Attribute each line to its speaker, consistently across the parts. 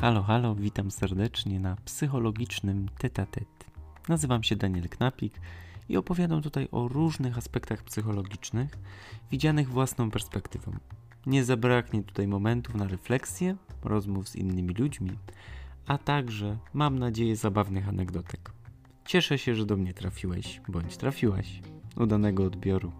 Speaker 1: Halo, halo, witam serdecznie na psychologicznym tetatet. Nazywam się Daniel Knapik i opowiadam tutaj o różnych aspektach psychologicznych, widzianych własną perspektywą. Nie zabraknie tutaj momentów na refleksję, rozmów z innymi ludźmi, a także, mam nadzieję, zabawnych anegdotek. Cieszę się, że do mnie trafiłeś, bądź trafiłaś. Udanego odbioru.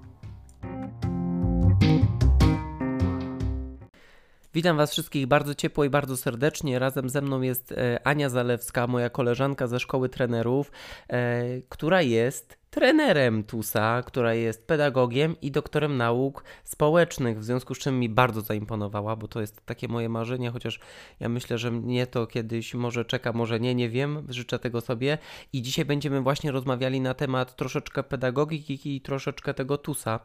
Speaker 2: Witam Was wszystkich bardzo ciepło i bardzo serdecznie. Razem ze mną jest e, Ania Zalewska, moja koleżanka ze szkoły trenerów, e, która jest trenerem TUSA, która jest pedagogiem i doktorem nauk społecznych, w związku z czym mi bardzo zaimponowała, bo to jest takie moje marzenie, chociaż ja myślę, że mnie to kiedyś może czeka, może nie, nie wiem, życzę tego sobie. I dzisiaj będziemy właśnie rozmawiali na temat troszeczkę pedagogiki i troszeczkę tego TUSA,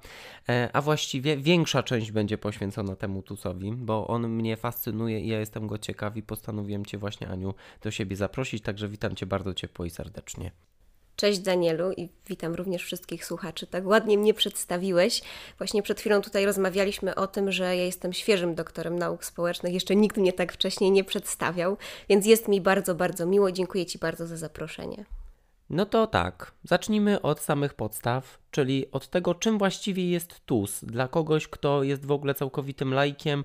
Speaker 2: e, a właściwie większa część będzie poświęcona temu TUSowi, bo on mnie fascynuje i ja jestem go ciekaw i postanowiłem Cię właśnie, Aniu, do siebie zaprosić, także witam Cię bardzo ciepło i serdecznie.
Speaker 3: Cześć Danielu i witam również wszystkich słuchaczy. Tak ładnie mnie przedstawiłeś. Właśnie przed chwilą tutaj rozmawialiśmy o tym, że ja jestem świeżym doktorem nauk społecznych. Jeszcze nikt mnie tak wcześniej nie przedstawiał, więc jest mi bardzo, bardzo miło. Dziękuję Ci bardzo za zaproszenie.
Speaker 2: No to tak, zacznijmy od samych podstaw, czyli od tego, czym właściwie jest TUS. Dla kogoś, kto jest w ogóle całkowitym lajkiem,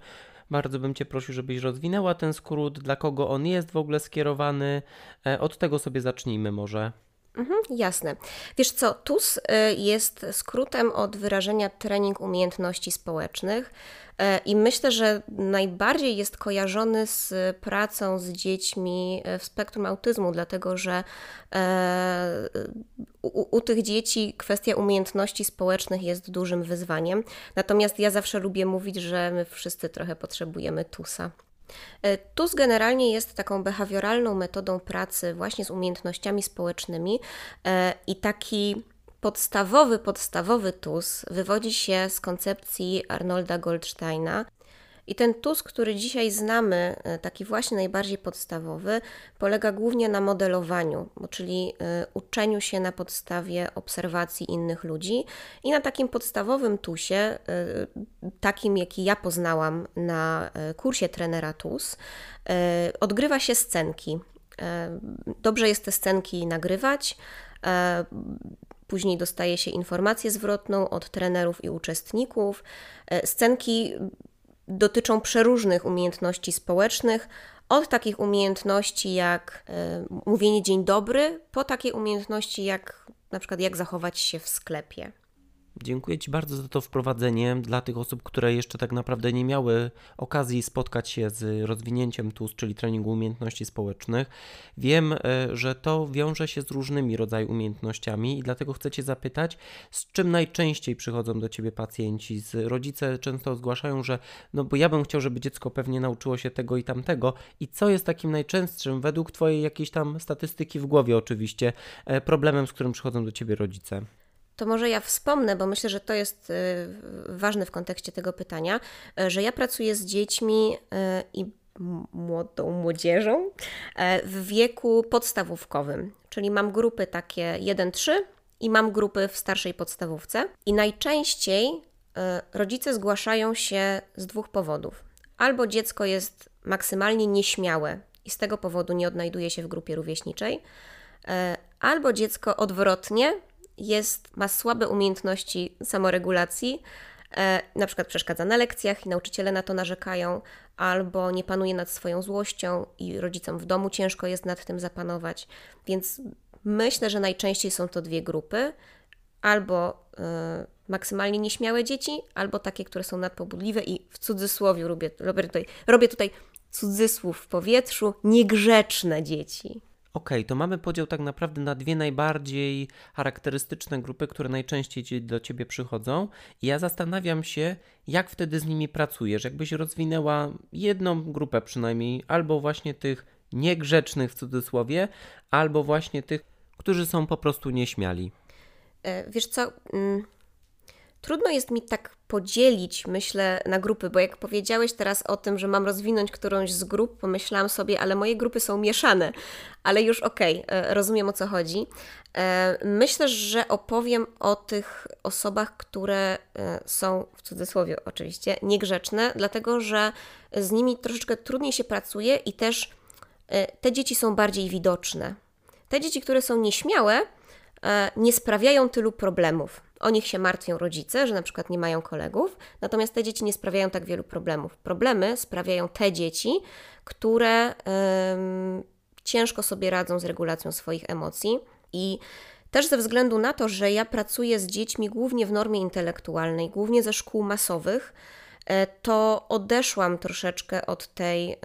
Speaker 2: bardzo bym Cię prosił, żebyś rozwinęła ten skrót, dla kogo on jest w ogóle skierowany. E, od tego sobie zacznijmy może.
Speaker 3: Mhm, jasne. Wiesz co, TUS y, jest skrótem od wyrażenia trening umiejętności społecznych y, i myślę, że najbardziej jest kojarzony z pracą z dziećmi y, w spektrum autyzmu, dlatego że u, u tych dzieci kwestia umiejętności społecznych jest dużym wyzwaniem. Natomiast ja zawsze lubię mówić, że my wszyscy trochę potrzebujemy TUSa. E, TUS generalnie jest taką behawioralną metodą pracy właśnie z umiejętnościami społecznymi e, i taki podstawowy, podstawowy TUS wywodzi się z koncepcji Arnolda Goldsteina, i ten TUS, który dzisiaj znamy, e, taki właśnie najbardziej podstawowy, polega głównie na modelowaniu, czyli e, uczeniu się na podstawie obserwacji innych ludzi. I na takim podstawowym TUSie, e, takim jaki ja poznałam na kursie trenera TUS, odgrywa się scenki. Dobrze jest te scenki nagrywać. Później dostaje się informację zwrotną od trenerów i uczestników. Scenki dotyczą przeróżnych umiejętności społecznych, od takich umiejętności jak y, mówienie dzień dobry, po takie umiejętności jak na przykład jak zachować się w sklepie.
Speaker 2: Dziękuję Ci bardzo za to wprowadzenie dla tych osób, które jeszcze tak naprawdę nie miały okazji spotkać się z rozwinięciem TUS, czyli treningu umiejętności społecznych. Wiem, e, że to wiąże się z różnymi rodzajami umiejętnościami i dlatego chcę Cię zapytać, z czym najczęściej przychodzą do Ciebie pacjenci? Rodzice często zgłaszają, że no bo ja bym chciał, żeby dziecko pewnie nauczyło się tego i tamtego. I co jest takim najczęstszym, według Twojej jakiejś tam statystyki w głowie oczywiście, e, problemem, z którym przychodzą do Ciebie rodzice?
Speaker 3: To może ja wspomnę, bo myślę, że to jest y, ważne w kontekście tego pytania, y, że ja pracuję z dziećmi y, i młodą młodzieżą w wieku podstawówkowym, czyli mam grupy takie 1-3 i mam grupy w starszej podstawówce. I najczęściej rodzice zgłaszają się z dwóch powodów. Albo dziecko jest maksymalnie nieśmiałe i z tego powodu nie odnajduje się w grupie rówieśniczej, albo dziecko odwrotnie jest, ma słabe umiejętności samoregulacji, e, na przykład przeszkadza na lekcjach i nauczyciele na to narzekają, albo nie panuje nad swoją złością i rodzicom w domu ciężko jest nad tym zapanować. Więc myślę, że najczęściej są to dwie grupy. Albo y, maksymalnie nieśmiałe dzieci, albo takie, które są nadpobudliwe i w cudzysłowie robię, robię, tutaj, robię tutaj cudzysłów w powietrzu, niegrzeczne dzieci.
Speaker 2: Okay, to mamy podział tak naprawdę na dwie najbardziej charakterystyczne grupy, które najczęściej do ciebie przychodzą. I ja zastanawiam się, jak wtedy z nimi pracujesz. Jakbyś rozwinęła jedną grupę przynajmniej, albo właśnie tych niegrzecznych w cudzysłowie, albo właśnie tych, którzy są po prostu nieśmiali.
Speaker 3: E, wiesz co? Mm, Trudno jest mi tak podzielić, myślę, na grupy, bo jak powiedziałeś teraz o tym, że mam rozwinąć którąś z grup, pomyślałam sobie, ale moje grupy są mieszane, ale już okej, okay, e, rozumiem o co chodzi. E, myślę, że opowiem o tych osobach, które e, są, w cudzysłowie oczywiście, niegrzeczne, dlatego że z nimi troszeczkę trudniej się pracuje i też te dzieci są bardziej widoczne. Te dzieci, które są nieśmiałe, nie sprawiają tylu problemów. O nich się martwią rodzice, że na przykład nie mają kolegów, natomiast te dzieci nie sprawiają tak wielu problemów. Problemy sprawiają te dzieci, które ciężko sobie radzą z regulacją swoich emocji i też ze względu na to, że ja pracuję z dziećmi głównie w normie intelektualnej, głównie ze szkół masowych, e, to odeszłam troszeczkę od tej e,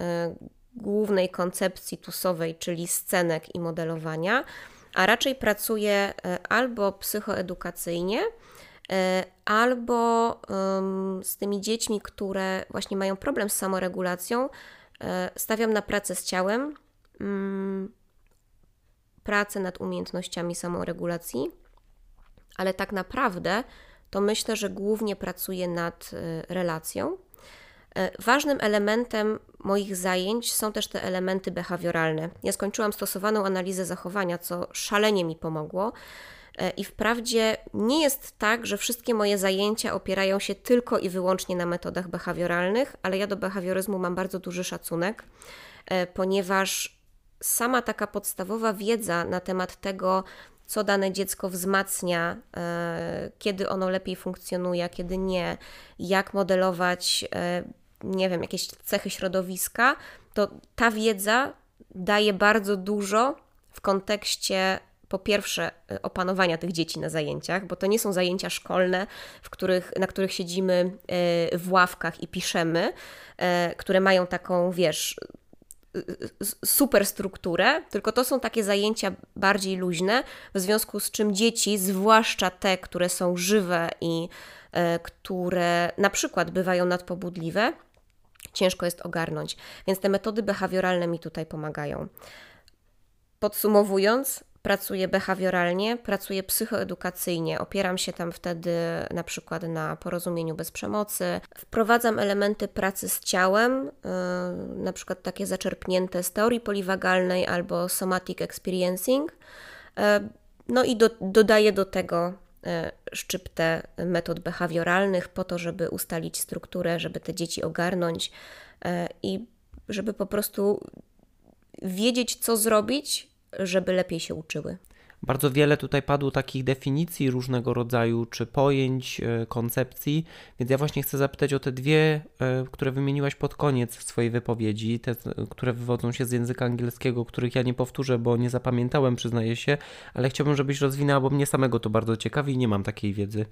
Speaker 3: głównej koncepcji tusowej, czyli scenek i modelowania, a raczej pracuję e, albo psychoedukacyjnie, albo z tymi dziećmi, które właśnie mają problem z samoregulacją, stawiam na pracę z ciałem, mm, pracę nad umiejętnościami samoregulacji, ale tak naprawdę to myślę, że głównie pracuję nad y, relacją. E, ważnym elementem moich zajęć są też te elementy behawioralne. Ja skończyłam stosowaną analizę zachowania, co szalenie mi pomogło. E, I wprawdzie nie jest tak, że wszystkie moje zajęcia opierają się tylko i wyłącznie na metodach behawioralnych, ale ja do behawioryzmu mam bardzo duży szacunek, e, ponieważ sama taka podstawowa wiedza na temat tego, co dane dziecko wzmacnia, kiedy ono lepiej funkcjonuje, kiedy nie, jak modelować, nie wiem, jakieś cechy środowiska, to ta wiedza daje bardzo dużo w kontekście po pierwsze e, opanowania tych dzieci na zajęciach, bo to nie są zajęcia szkolne, w których, na których siedzimy w ławkach i piszemy, które mają taką, wiesz, super strukturę, tylko to są takie zajęcia bardziej luźne, w związku z czym dzieci, zwłaszcza te, które są żywe i które na przykład bywają nadpobudliwe, ciężko jest ogarnąć. Więc te metody behawioralne mi tutaj pomagają. Podsumowując, pracuję behawioralnie, pracuję psychoedukacyjnie, opieram się tam wtedy na przykład na porozumieniu bez przemocy. Wprowadzam elementy pracy z ciałem, yy, na przykład takie zaczerpnięte z teorii poliwagalnej albo somatic experiencing. Yy, no i do, dodaję do tego szczyptę metod behawioralnych po to, żeby ustalić strukturę, żeby te dzieci ogarnąć i żeby po prostu wiedzieć, co zrobić, żeby lepiej się uczyły.
Speaker 2: Bardzo wiele tutaj padło takich definicji różnego rodzaju, czy pojęć, e, koncepcji, więc ja właśnie chcę zapytać o te dwie, e, które wymieniłaś pod koniec swojej wypowiedzi, te, które wywodzą się z języka angielskiego, których ja nie powtórzę, bo nie zapamiętałem, przyznaję się, ale chciałbym, żebyś rozwinęła, bo mnie samego to bardzo ciekawi i nie mam takiej wiedzy.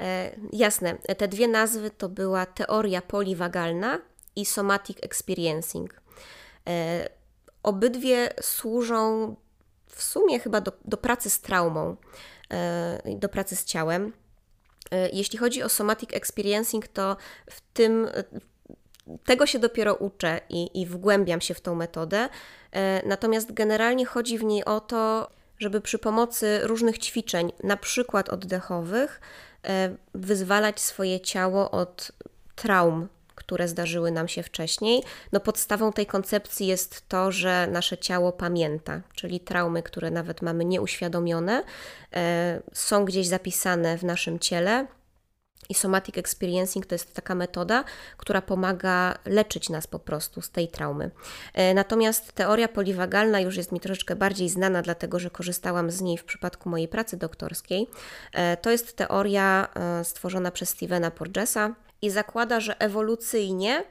Speaker 3: E, jasne. Te dwie nazwy to była teoria poliwagalna i somatic experiencing. E, Obydwie służą w sumie chyba do, do pracy z traumą, e, do pracy z ciałem. E, jeśli chodzi o somatic experiencing, to w tym e, tego się dopiero uczę i, i wgłębiam się w tą metodę. Natomiast generalnie chodzi w niej o to, żeby przy pomocy różnych ćwiczeń, na przykład oddechowych, wyzwalać swoje ciało od traum, które zdarzyły nam się wcześniej. No podstawą tej koncepcji jest to, że nasze ciało pamięta, czyli traumy, które nawet mamy nieuświadomione, e, są gdzieś zapisane w naszym ciele. I somatic experiencing to jest taka metoda, która pomaga leczyć nas po prostu z tej traumy. E, natomiast teoria poliwagalna już jest mi troszeczkę bardziej znana, dlatego że korzystałam z niej w przypadku mojej pracy doktorskiej. E, to jest teoria stworzona przez Stevena Porgesa, i zakłada, że ewolucyjnie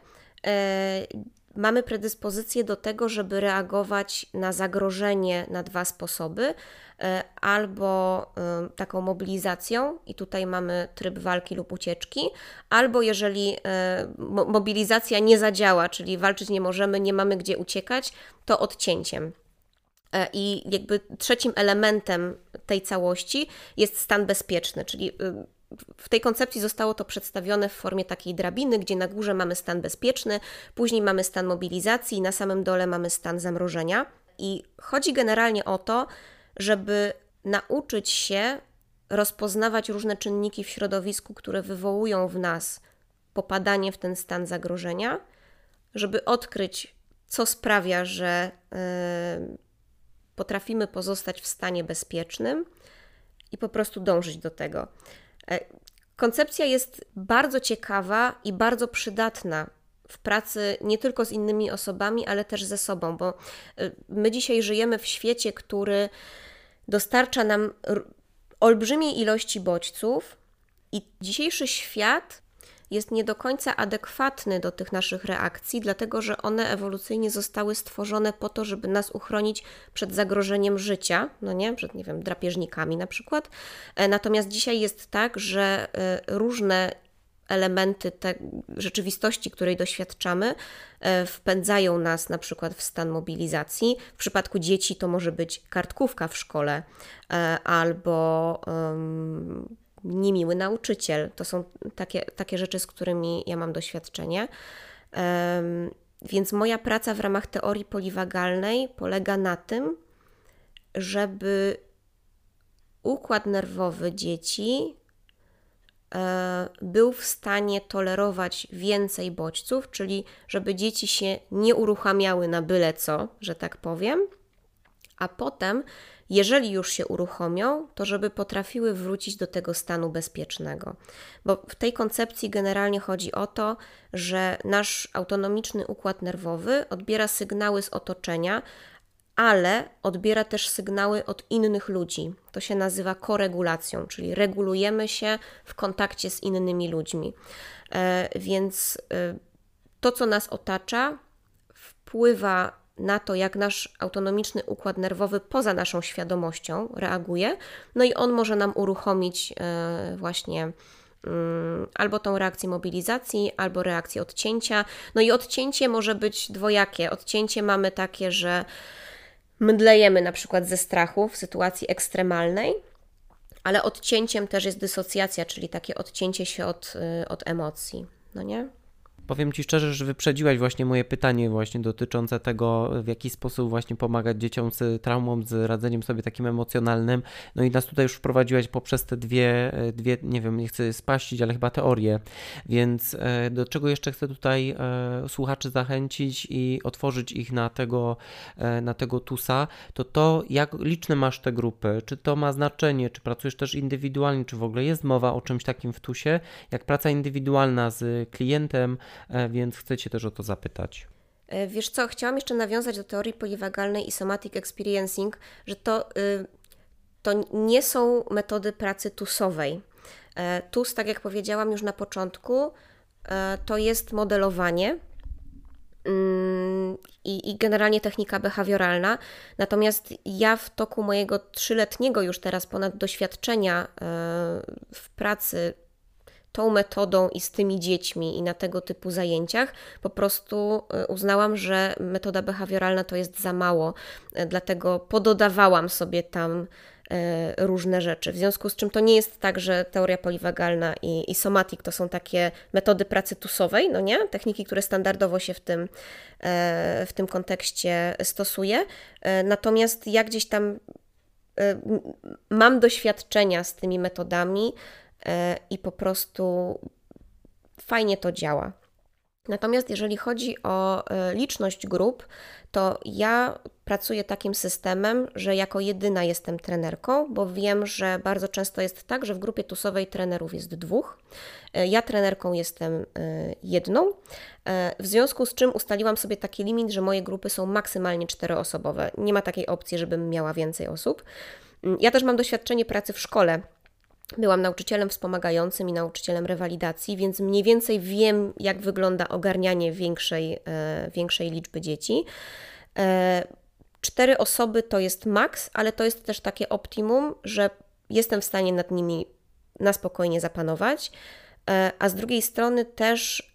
Speaker 3: e, mamy predyspozycję do tego, żeby reagować na zagrożenie na dwa sposoby. E, albo e, taką mobilizacją, i tutaj mamy tryb walki lub ucieczki, albo jeżeli mobilizacja nie zadziała, czyli walczyć nie możemy, nie mamy gdzie uciekać, to odcięciem. I jakby trzecim elementem tej całości jest stan bezpieczny, czyli w tej koncepcji zostało to przedstawione w formie takiej drabiny, gdzie na górze mamy stan bezpieczny, później mamy stan mobilizacji, na samym dole mamy stan zamrożenia. I chodzi generalnie o to, żeby nauczyć się rozpoznawać różne czynniki w środowisku, które wywołują w nas popadanie w ten stan zagrożenia, żeby odkryć, co sprawia, że yy, potrafimy pozostać w stanie bezpiecznym i po prostu dążyć do tego. E, koncepcja jest bardzo ciekawa i bardzo przydatna w pracy nie tylko z innymi osobami, ale też ze sobą, bo y, my dzisiaj żyjemy w świecie, który dostarcza nam olbrzymiej ilości bodźców, i dzisiejszy świat jest nie do końca adekwatny do tych naszych reakcji, dlatego że one ewolucyjnie zostały stworzone po to, żeby nas uchronić przed zagrożeniem życia, no nie, przed, nie wiem, drapieżnikami na przykład. E, natomiast dzisiaj jest tak, że e, różne elementy rzeczywistości, której doświadczamy, e, wpędzają nas na przykład w stan mobilizacji. W przypadku dzieci to może być kartkówka w szkole albo niemiły nauczyciel. To są takie, takie rzeczy, z którymi ja mam doświadczenie. Um, więc moja praca w ramach teorii poliwagalnej polega na tym, żeby układ nerwowy dzieci e, był w stanie tolerować więcej bodźców, czyli żeby dzieci się nie uruchamiały na byle co, że tak powiem, a potem jeżeli już się uruchomią, to żeby potrafiły wrócić do tego stanu bezpiecznego. Bo w tej koncepcji generalnie chodzi o to, że nasz autonomiczny układ nerwowy odbiera sygnały z otoczenia, ale odbiera też sygnały od innych ludzi. To się nazywa koregulacją, czyli regulujemy się w kontakcie z innymi ludźmi. E, więc e, to, co nas otacza, wpływa na to, jak nasz autonomiczny układ nerwowy poza naszą świadomością reaguje, no i on może nam uruchomić e, właśnie mm, albo tą reakcję mobilizacji, albo reakcję odcięcia. No i odcięcie może być dwojakie. Odcięcie mamy takie, że mdlejemy na przykład ze strachu w sytuacji ekstremalnej, ale odcięciem też jest dysocjacja, czyli takie odcięcie się od, e, od emocji. No nie?
Speaker 2: Powiem Ci szczerze, że wyprzedziłaś właśnie moje pytanie właśnie dotyczące tego, w jaki sposób właśnie pomagać dzieciom z traumą, z radzeniem sobie takim emocjonalnym. No i nas tutaj już wprowadziłaś poprzez te dwie, dwie nie wiem, nie chcę spaścić, ale chyba teorie. Więc e, do czego jeszcze chcę tutaj e, słuchaczy zachęcić i otworzyć ich na tego, e, na tego TUSa, to to, jak liczne masz te grupy, czy to ma znaczenie, czy pracujesz też indywidualnie, czy w ogóle jest mowa o czymś takim w TUSie, jak praca indywidualna z klientem, więc chcę Cię też o to zapytać.
Speaker 3: E, wiesz co, chciałam jeszcze nawiązać do teorii poliwagalnej i somatic experiencing, że to, y, to nie są metody pracy tusowej. E, TUS, tak jak powiedziałam już na początku, to jest modelowanie mm, i, i, generalnie technika behawioralna. Natomiast ja w toku mojego trzyletniego już teraz ponad doświadczenia w pracy tą metodą i z tymi dziećmi i na tego typu zajęciach, po prostu y, uznałam, że metoda behawioralna to jest za mało, y, dlatego pododawałam sobie tam y, różne rzeczy. W związku z czym to nie jest tak, że teoria poliwagalna i, i somatik to są takie metody pracy tusowej, no nie? Techniki, które standardowo się w tym, w tym kontekście stosuje. Natomiast ja gdzieś tam mam doświadczenia z tymi metodami, E, i po prostu fajnie to działa. Natomiast jeżeli chodzi o e, liczność grup, to ja pracuję takim systemem, że jako jedyna jestem trenerką, bo wiem, że bardzo często jest tak, że w grupie tusowej trenerów jest dwóch. E, ja trenerką jestem jedną, w związku z czym ustaliłam sobie taki limit, że moje grupy są maksymalnie czteroosobowe. Nie ma takiej opcji, żebym miała więcej osób. Mm, ja też mam doświadczenie pracy w szkole Byłam nauczycielem wspomagającym i nauczycielem rewalidacji, więc mniej więcej wiem, jak wygląda ogarnianie większej, e, większej liczby dzieci. E, cztery osoby to jest maks, ale to jest też takie optimum, że jestem w stanie nad nimi na spokojnie zapanować, e, a z drugiej strony też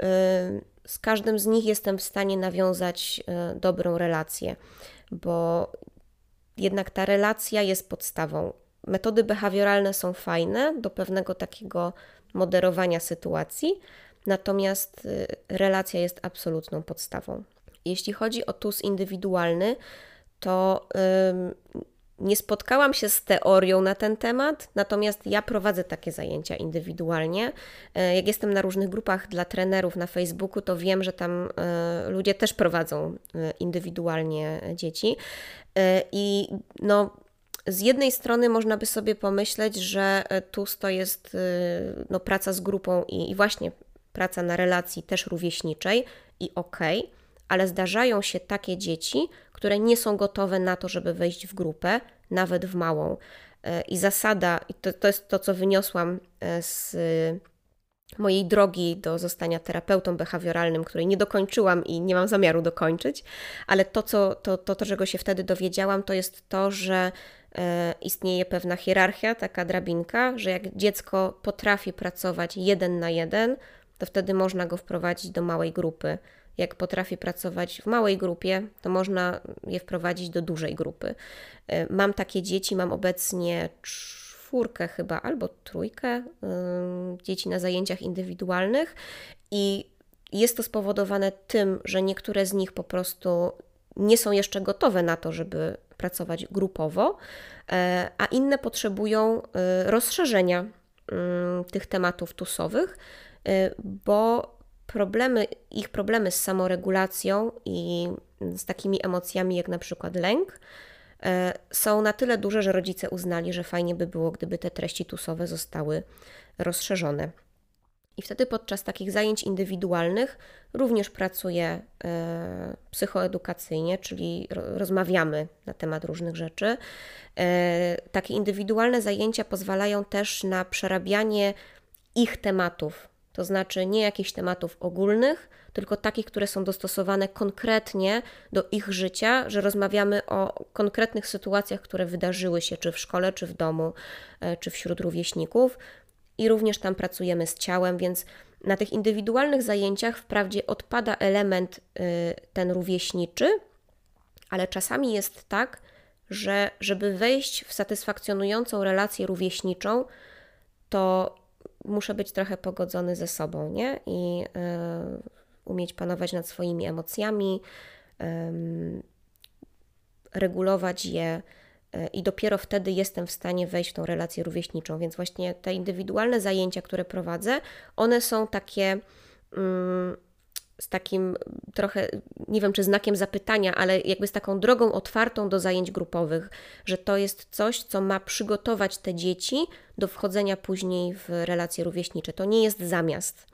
Speaker 3: z każdym z nich jestem w stanie nawiązać dobrą relację, bo jednak ta relacja jest podstawą. Metody behawioralne są fajne do pewnego takiego moderowania sytuacji, natomiast y, relacja jest absolutną podstawą. Jeśli chodzi o TUS indywidualny, to nie spotkałam się z teorią na ten temat, natomiast ja prowadzę takie zajęcia indywidualnie. E, jak jestem na różnych grupach dla trenerów na Facebooku, to wiem, że tam e, ludzie też prowadzą e, indywidualnie dzieci. I no, z jednej strony można by sobie pomyśleć, że e, TUS to jest e, no, praca z grupą i, i właśnie praca na relacji też rówieśniczej i okej, okay, ale zdarzają się takie dzieci, które nie są gotowe na to, żeby wejść w grupę, nawet w małą. E, I zasada, i to, to jest to, co wyniosłam z mojej drogi do zostania terapeutą behawioralnym, której nie dokończyłam i nie mam zamiaru dokończyć, ale to, co, to, to, to czego się wtedy dowiedziałam, to jest to, że istnieje pewna hierarchia, taka drabinka, że jak dziecko potrafi pracować jeden na jeden, to wtedy można go wprowadzić do małej grupy. Jak potrafi pracować w małej grupie, to można je wprowadzić do dużej grupy. E, mam takie dzieci, mam obecnie czwórkę chyba albo trójkę dzieci na zajęciach indywidualnych i jest to spowodowane tym, że niektóre z nich po prostu nie są jeszcze gotowe na to, żeby pracować grupowo, e, a inne potrzebują e, rozszerzenia tych tematów tusowych, e, bo problemy, ich problemy z samoregulacją i z takimi emocjami jak na przykład lęk, są na tyle duże, że rodzice uznali, że fajnie by było, gdyby te treści tusowe zostały rozszerzone. I wtedy podczas takich zajęć indywidualnych również pracuję e, psychoedukacyjnie, czyli rozmawiamy na temat różnych rzeczy. E, takie indywidualne zajęcia pozwalają też na przerabianie ich tematów, to znaczy nie jakichś tematów ogólnych, tylko takich, które są dostosowane konkretnie do ich życia, że rozmawiamy o konkretnych sytuacjach, które wydarzyły się czy w szkole, czy w domu, e, czy wśród rówieśników. I również tam pracujemy z ciałem, więc na tych indywidualnych zajęciach wprawdzie odpada element y, ten rówieśniczy, ale czasami jest tak, że żeby wejść w satysfakcjonującą relację rówieśniczą, to muszę być trochę pogodzony ze sobą, nie? I y, umieć panować nad swoimi emocjami, regulować je i dopiero wtedy jestem w stanie wejść w tą relację rówieśniczą. Więc właśnie te indywidualne zajęcia, które prowadzę, one są takie mm, z takim trochę, nie wiem czy znakiem zapytania, ale jakby z taką drogą otwartą do zajęć grupowych, że to jest coś, co ma przygotować te dzieci do wchodzenia później w relacje rówieśnicze. To nie jest zamiast.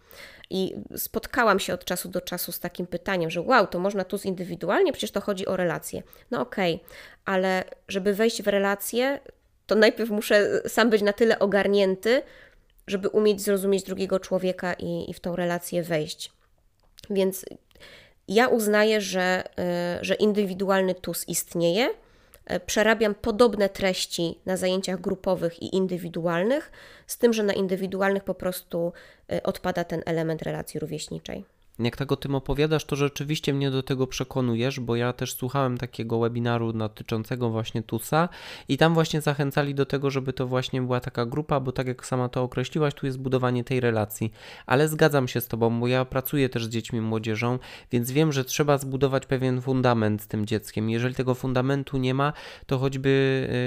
Speaker 3: I spotkałam się od czasu do czasu z takim pytaniem, że wow, to można tu zindywidualnie, przecież to chodzi o relacje. No okej, okay, ale żeby wejść w relacje, to najpierw muszę sam być na tyle ogarnięty, żeby umieć zrozumieć drugiego człowieka i, i w tą relację wejść. Więc ja uznaję, że, y, że indywidualny TUS istnieje przerabiam podobne treści na zajęciach grupowych i indywidualnych, z tym, że na indywidualnych po prostu e, odpada ten element relacji rówieśniczej
Speaker 2: jak tak o tym opowiadasz, to rzeczywiście mnie do tego przekonujesz, bo ja też słuchałem takiego webinaru dotyczącego właśnie TUSA i tam właśnie zachęcali do tego, żeby to właśnie była taka grupa, bo tak jak sama to określiłaś, tu jest budowanie tej relacji. Ale zgadzam się z Tobą, bo ja pracuję też z dziećmi młodzieżą, więc wiem, że trzeba zbudować pewien fundament z tym dzieckiem. Jeżeli tego fundamentu nie ma, to choćby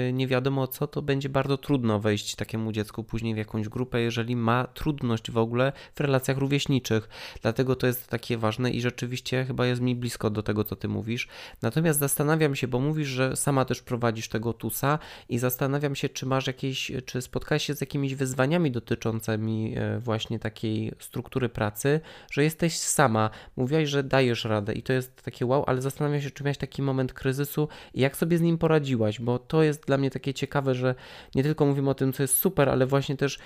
Speaker 2: y, nie wiadomo co, to będzie bardzo trudno wejść takiemu dziecku później w jakąś grupę, jeżeli ma trudność w ogóle w relacjach rówieśniczych. Dlatego to jest jest takie ważne i rzeczywiście chyba jest mi blisko do tego, co ty mówisz. Natomiast zastanawiam się, bo mówisz, że sama też prowadzisz tego TUSA i zastanawiam się, czy masz jakieś, czy spotkałeś się z jakimiś wyzwaniami dotyczącymi e, właśnie takiej struktury pracy, że jesteś sama, mówiłaś, że dajesz radę i to jest takie wow, ale zastanawiam się, czy miałeś taki moment kryzysu i jak sobie z nim poradziłaś, bo to jest dla mnie takie ciekawe, że nie tylko mówimy o tym, co jest super, ale właśnie też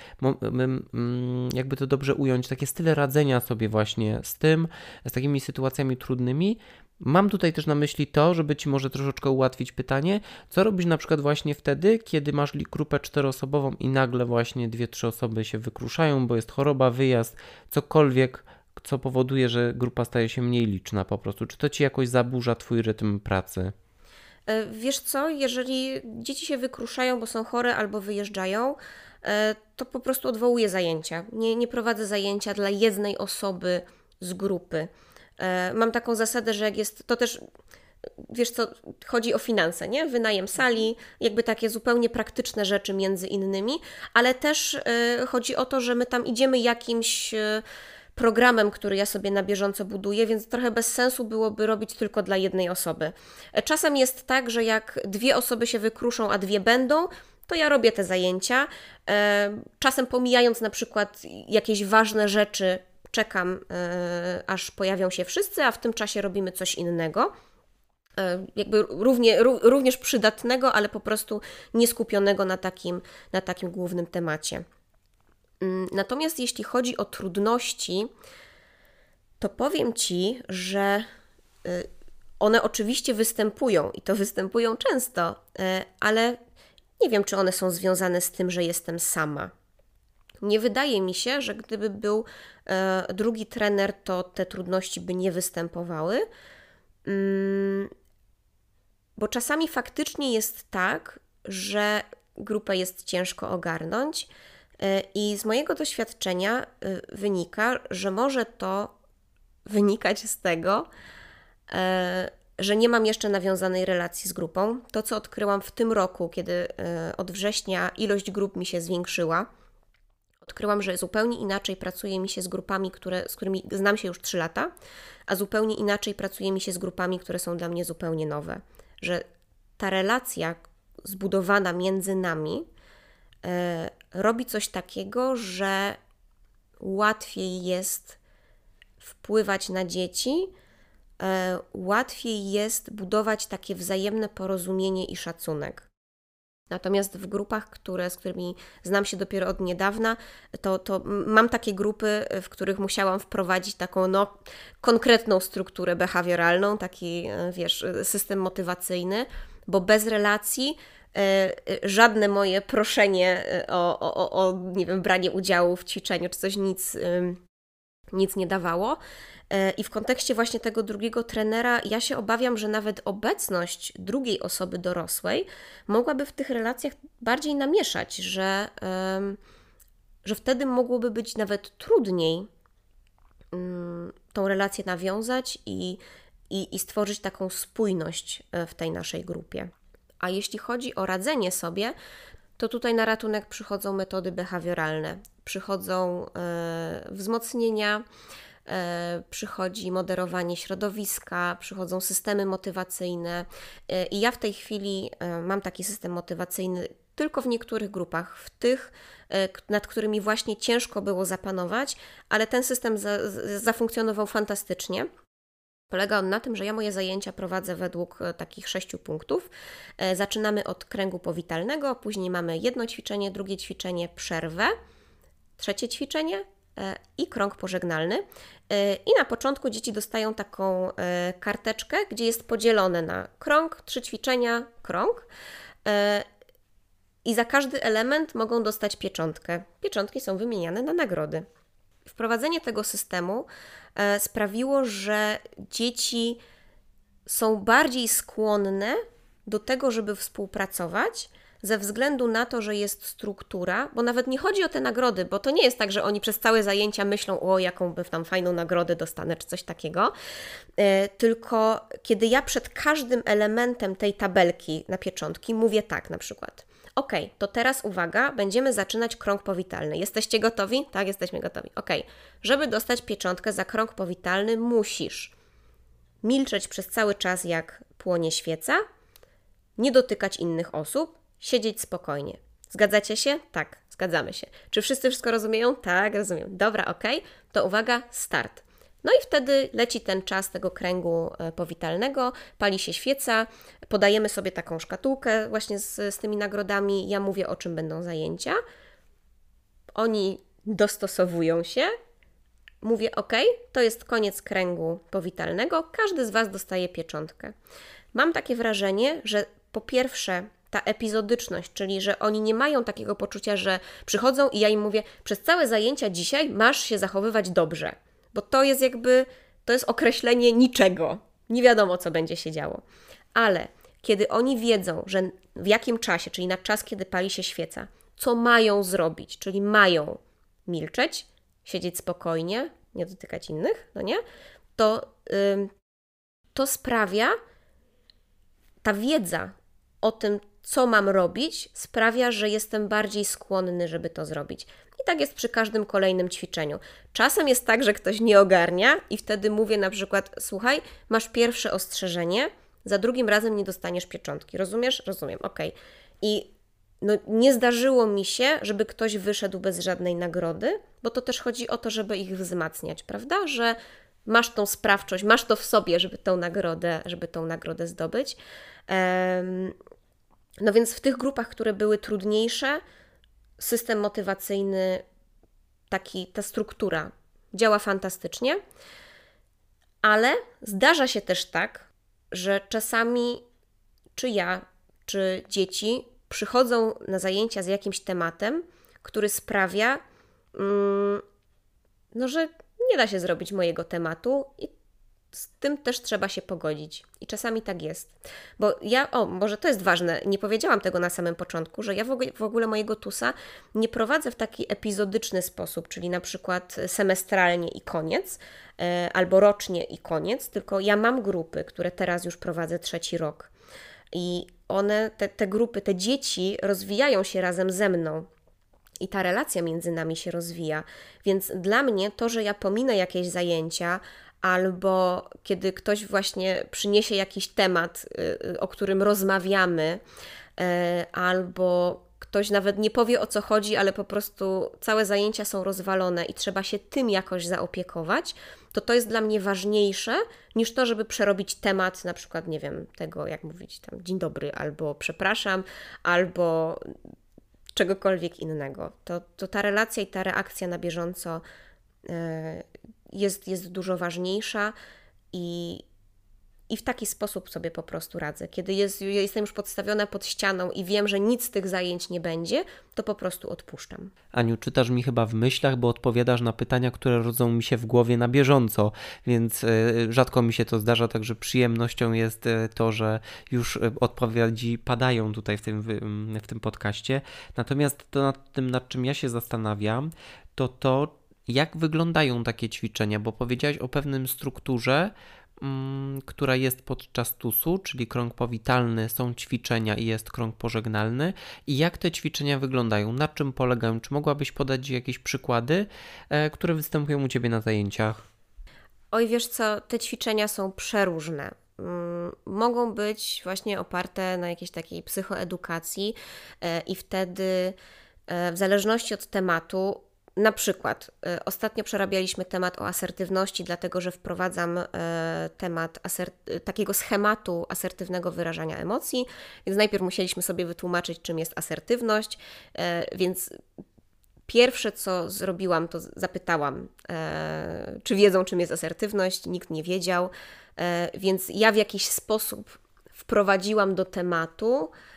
Speaker 2: jakby to dobrze ująć, takie style radzenia sobie właśnie z tym, tym, z takimi sytuacjami trudnymi. Mam tutaj też na myśli to, żeby Ci może troszeczkę ułatwić pytanie, co robisz na przykład właśnie wtedy, kiedy masz grupę czteroosobową i nagle właśnie dwie, trzy osoby się wykruszają, bo jest choroba, wyjazd, cokolwiek, co powoduje, że grupa staje się mniej liczna po prostu. Czy to Ci jakoś zaburza Twój rytm pracy?
Speaker 3: E, wiesz co, jeżeli dzieci się wykruszają, bo są chore albo wyjeżdżają, e, to po prostu odwołuję zajęcia. Nie, nie prowadzę zajęcia dla jednej osoby z grupy. E, mam taką zasadę, że jak jest to też wiesz co, chodzi o finanse, nie? Wynajem sali, jakby takie zupełnie praktyczne rzeczy między innymi, ale też y, chodzi o to, że my tam idziemy jakimś y, programem, który ja sobie na bieżąco buduję, więc trochę bez sensu byłoby robić tylko dla jednej osoby. Czasem jest tak, że jak dwie osoby się wykruszą, a dwie będą, to ja robię te zajęcia, czasem pomijając na przykład jakieś ważne rzeczy czekam, aż pojawią się wszyscy, a w tym czasie robimy coś innego. Jakby równie, również przydatnego, ale po prostu nieskupionego na takim, na takim głównym temacie. Mm, natomiast jeśli chodzi o trudności, to powiem Ci, że y, one oczywiście występują i to występują często, ale nie wiem, czy one są związane z tym, że jestem sama. Nie wydaje mi się, że gdyby był y, drugi trener, to te trudności by nie występowały. Mm, bo czasami faktycznie jest tak, że grupę jest ciężko ogarnąć, i z mojego doświadczenia wynika, że może to wynikać z tego, e, że nie mam jeszcze nawiązanej relacji z grupą. To, co odkryłam w tym roku, kiedy e, od września ilość grup mi się zwiększyła, odkryłam, że zupełnie inaczej pracuje mi się z grupami, które, z którymi znam się już 3 lata, a zupełnie inaczej pracuje mi się z grupami, które są dla mnie zupełnie nowe. Że ta relacja zbudowana między nami e, robi coś takiego, że łatwiej jest wpływać na dzieci, e, łatwiej jest budować takie wzajemne porozumienie i szacunek. Natomiast w grupach, które, z którymi znam się dopiero od niedawna, to, to mam takie grupy, w których musiałam wprowadzić taką no, konkretną strukturę behawioralną, taki e, wiesz, system motywacyjny, bo bez relacji e, żadne moje proszenie o, o, o nie wiem, branie udziału w ćwiczeniu czy coś nic nic nie dawało. E, I w kontekście właśnie tego drugiego trenera, ja się obawiam, że nawet obecność drugiej osoby dorosłej mogłaby w tych relacjach bardziej namieszać, że, że wtedy mogłoby być nawet trudniej mm, tą relację nawiązać i, i, i stworzyć taką spójność e, w tej naszej grupie. A jeśli chodzi o radzenie sobie, to tutaj na ratunek przychodzą metody behawioralne, przychodzą e, wzmocnienia, e, przychodzi moderowanie środowiska, przychodzą systemy motywacyjne. E, I ja w tej chwili mam taki system motywacyjny tylko w niektórych grupach, w tych, nad którymi właśnie ciężko było zapanować, ale ten system za, zafunkcjonował fantastycznie. Polega on na tym, że ja moje zajęcia prowadzę według e, takich sześciu punktów. E, zaczynamy od kręgu powitalnego, później mamy jedno ćwiczenie, drugie ćwiczenie, przerwę, trzecie ćwiczenie e, i krąg pożegnalny. I na początku dzieci dostają taką karteczkę, gdzie jest podzielone na krąg, trzy ćwiczenia, krąg. I za każdy element mogą dostać pieczątkę. Pieczątki są wymieniane na nagrody. Wprowadzenie tego systemu e, sprawiło, że dzieci są bardziej skłonne do tego, żeby współpracować, ze względu na to, że jest struktura, bo nawet nie chodzi o te nagrody, bo to nie jest tak, że oni przez całe zajęcia myślą, o jaką by tam fajną nagrodę dostanę, czy coś takiego, e, tylko kiedy ja przed każdym elementem tej tabelki na pieczątki mówię tak na przykład. Ok, to teraz uwaga, będziemy zaczynać krąg powitalny. Jesteście gotowi? Tak, jesteśmy gotowi. Ok, żeby dostać pieczątkę za krąg powitalny, musisz milczeć przez cały czas, jak płonie świeca, nie dotykać innych osób, siedzieć spokojnie. Zgadzacie się? Tak, zgadzamy się. Czy wszyscy wszystko rozumieją? Tak, rozumiem. Dobra, ok, to uwaga, start. No i wtedy leci ten czas tego kręgu e, powitalnego, pali się świeca, podajemy sobie taką szkatułkę właśnie z, z tymi nagrodami. Ja mówię, o czym będą zajęcia. Oni dostosowują się. Mówię, ok, to jest koniec kręgu powitalnego, każdy z Was dostaje pieczątkę. Mam takie wrażenie, że po pierwsze, ta epizodyczność, czyli że oni nie mają takiego poczucia, że przychodzą i ja im mówię, przez całe zajęcia dzisiaj masz się zachowywać dobrze bo to jest jakby, to jest określenie niczego. Nie wiadomo, co będzie się działo. Ale kiedy oni wiedzą, że w jakim czasie, czyli na czas, kiedy pali się świeca, co mają zrobić, czyli mają milczeć, siedzieć spokojnie, nie dotykać innych, no nie? To, yy, to sprawia, ta wiedza o tym, co mam robić, sprawia, że jestem bardziej skłonny, żeby to zrobić tak jest przy każdym kolejnym ćwiczeniu. Czasem jest tak, że ktoś nie ogarnia i wtedy mówię na przykład: Słuchaj, masz pierwsze ostrzeżenie, za drugim razem nie dostaniesz pieczątki. Rozumiesz? Rozumiem, ok. I no, nie zdarzyło mi się, żeby ktoś wyszedł bez żadnej nagrody, bo to też chodzi o to, żeby ich wzmacniać, prawda? Że masz tą sprawczość, masz to w sobie, żeby tą nagrodę, żeby tą nagrodę zdobyć. No więc w tych grupach, które były trudniejsze, system motywacyjny, taki, ta struktura działa fantastycznie, ale zdarza się też tak, że czasami czy ja, czy dzieci przychodzą na zajęcia z jakimś tematem, który sprawia, mm, no, że nie da się zrobić mojego tematu i z tym też trzeba się pogodzić. I czasami tak jest. Bo ja, o, może to jest ważne, nie powiedziałam tego na samym początku, że ja w ogóle, w ogóle mojego TUSa nie prowadzę w taki epizodyczny sposób, czyli na przykład semestralnie i koniec, e, albo rocznie i koniec, tylko ja mam grupy, które teraz już prowadzę trzeci rok. I one, te, te grupy, te dzieci rozwijają się razem ze mną. I ta relacja między nami się rozwija. Więc dla mnie to, że ja pominę jakieś zajęcia, albo kiedy ktoś właśnie przyniesie jakiś temat, y, y, o którym rozmawiamy, y, albo ktoś nawet nie powie o co chodzi, ale po prostu całe zajęcia są rozwalone i trzeba się tym jakoś zaopiekować, to to jest dla mnie ważniejsze niż to, żeby przerobić temat, na przykład, nie wiem, tego, jak mówić tam dzień dobry, albo przepraszam, albo czegokolwiek innego. To, to ta relacja i ta reakcja na bieżąco jest, jest dużo ważniejsza i, i w taki sposób sobie po prostu radzę. Kiedy jest, jestem już podstawiona pod ścianą i wiem, że nic z tych zajęć nie będzie, to po prostu odpuszczam.
Speaker 2: Aniu, czytasz mi chyba w myślach, bo odpowiadasz na pytania, które rodzą mi się w głowie na bieżąco, więc y, rzadko mi się to zdarza, także przyjemnością jest y, to, że już y, odpowiedzi padają tutaj w tym, w tym podcaście. Natomiast to nad tym, nad czym ja się zastanawiam, to to, jak wyglądają takie ćwiczenia? Bo powiedziałaś o pewnym strukturze, mm, która jest podczas TUS-u, czyli krąg powitalny, są ćwiczenia i jest krąg pożegnalny. I jak te ćwiczenia wyglądają? Na czym polegają? Czy mogłabyś podać jakieś przykłady, e, które występują u Ciebie na zajęciach?
Speaker 3: Oj, wiesz co, te ćwiczenia są przeróżne. Mm, mogą być właśnie oparte na jakiejś takiej psychoedukacji e, i wtedy e, w zależności od tematu na przykład, y, ostatnio przerabialiśmy temat o asertywności, dlatego że wprowadzam y, temat y, takiego schematu asertywnego wyrażania emocji, więc najpierw musieliśmy sobie wytłumaczyć, czym jest asertywność, więc pierwsze co zrobiłam, to zapytałam, czy wiedzą, czym jest asertywność, nikt nie wiedział, więc ja w jakiś sposób wprowadziłam do tematu, E,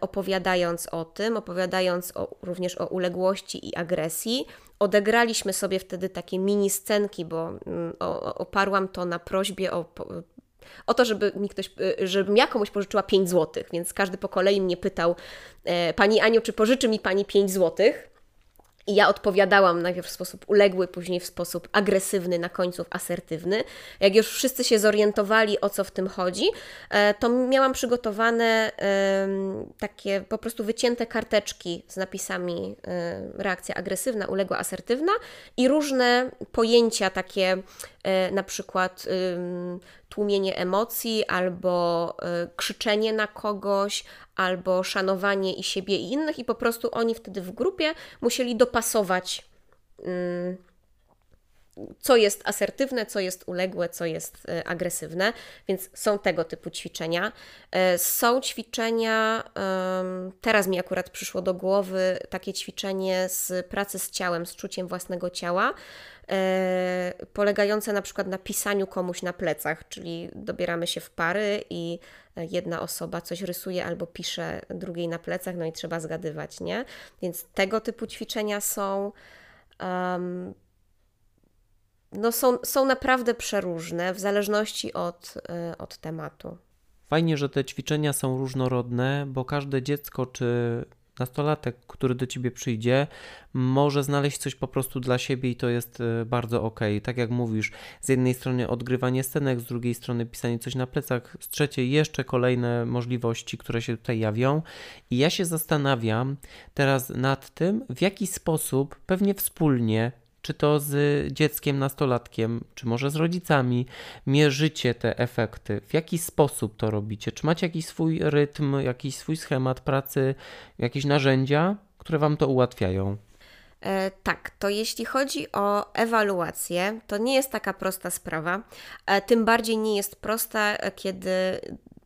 Speaker 3: opowiadając o tym, opowiadając o, również o uległości i agresji. Odegraliśmy sobie wtedy takie mini scenki, bo mm, oparłam to na prośbie o o to, żeby mi ktoś, e, żebym ja komuś pożyczyła 5 zł, więc każdy po kolei mnie pytał, e, Pani Aniu, czy pożyczy mi Pani 5 złotych? I ja odpowiadałam najpierw w sposób uległy, później w sposób agresywny, na końcu asertywny. Jak już wszyscy się zorientowali, o co w tym chodzi, e, to miałam przygotowane takie po prostu wycięte karteczki z napisami e, reakcja agresywna, uległa, asertywna i różne pojęcia takie, na przykład tłumienie emocji, albo krzyczenie na kogoś, albo szanowanie i siebie i innych, i po prostu oni wtedy w grupie musieli dopasować, co jest asertywne, co jest uległe, co jest e, agresywne, więc są tego typu ćwiczenia. E, są ćwiczenia, teraz mi akurat przyszło do głowy takie ćwiczenie z pracy z ciałem, z czuciem własnego ciała e, polegające na przykład na pisaniu komuś na plecach, czyli dobieramy się w pary i jedna osoba coś rysuje albo pisze drugiej na plecach, no i trzeba zgadywać, nie? Więc tego typu ćwiczenia są. Um, no są, są naprawdę przeróżne w zależności od, y, od tematu.
Speaker 2: Fajnie, że te ćwiczenia są różnorodne, bo każde dziecko czy nastolatek, który do ciebie przyjdzie, może znaleźć coś po prostu dla siebie i to jest e, bardzo ok. Tak jak mówisz, z jednej strony odgrywanie scenek, z drugiej strony pisanie coś na plecach, z trzeciej jeszcze kolejne możliwości, które się tutaj jawią. I ja się zastanawiam teraz nad tym, w jaki sposób pewnie wspólnie czy to z dzieckiem, nastolatkiem, czy może z rodzicami, mierzycie te efekty? W jaki sposób to robicie? Czy macie jakiś swój rytm, jakiś swój schemat pracy, jakieś narzędzia, które Wam to ułatwiają?
Speaker 3: E, tak, to jeśli chodzi o ewaluację, to nie jest taka prosta sprawa. E, tym bardziej nie jest prosta, e, kiedy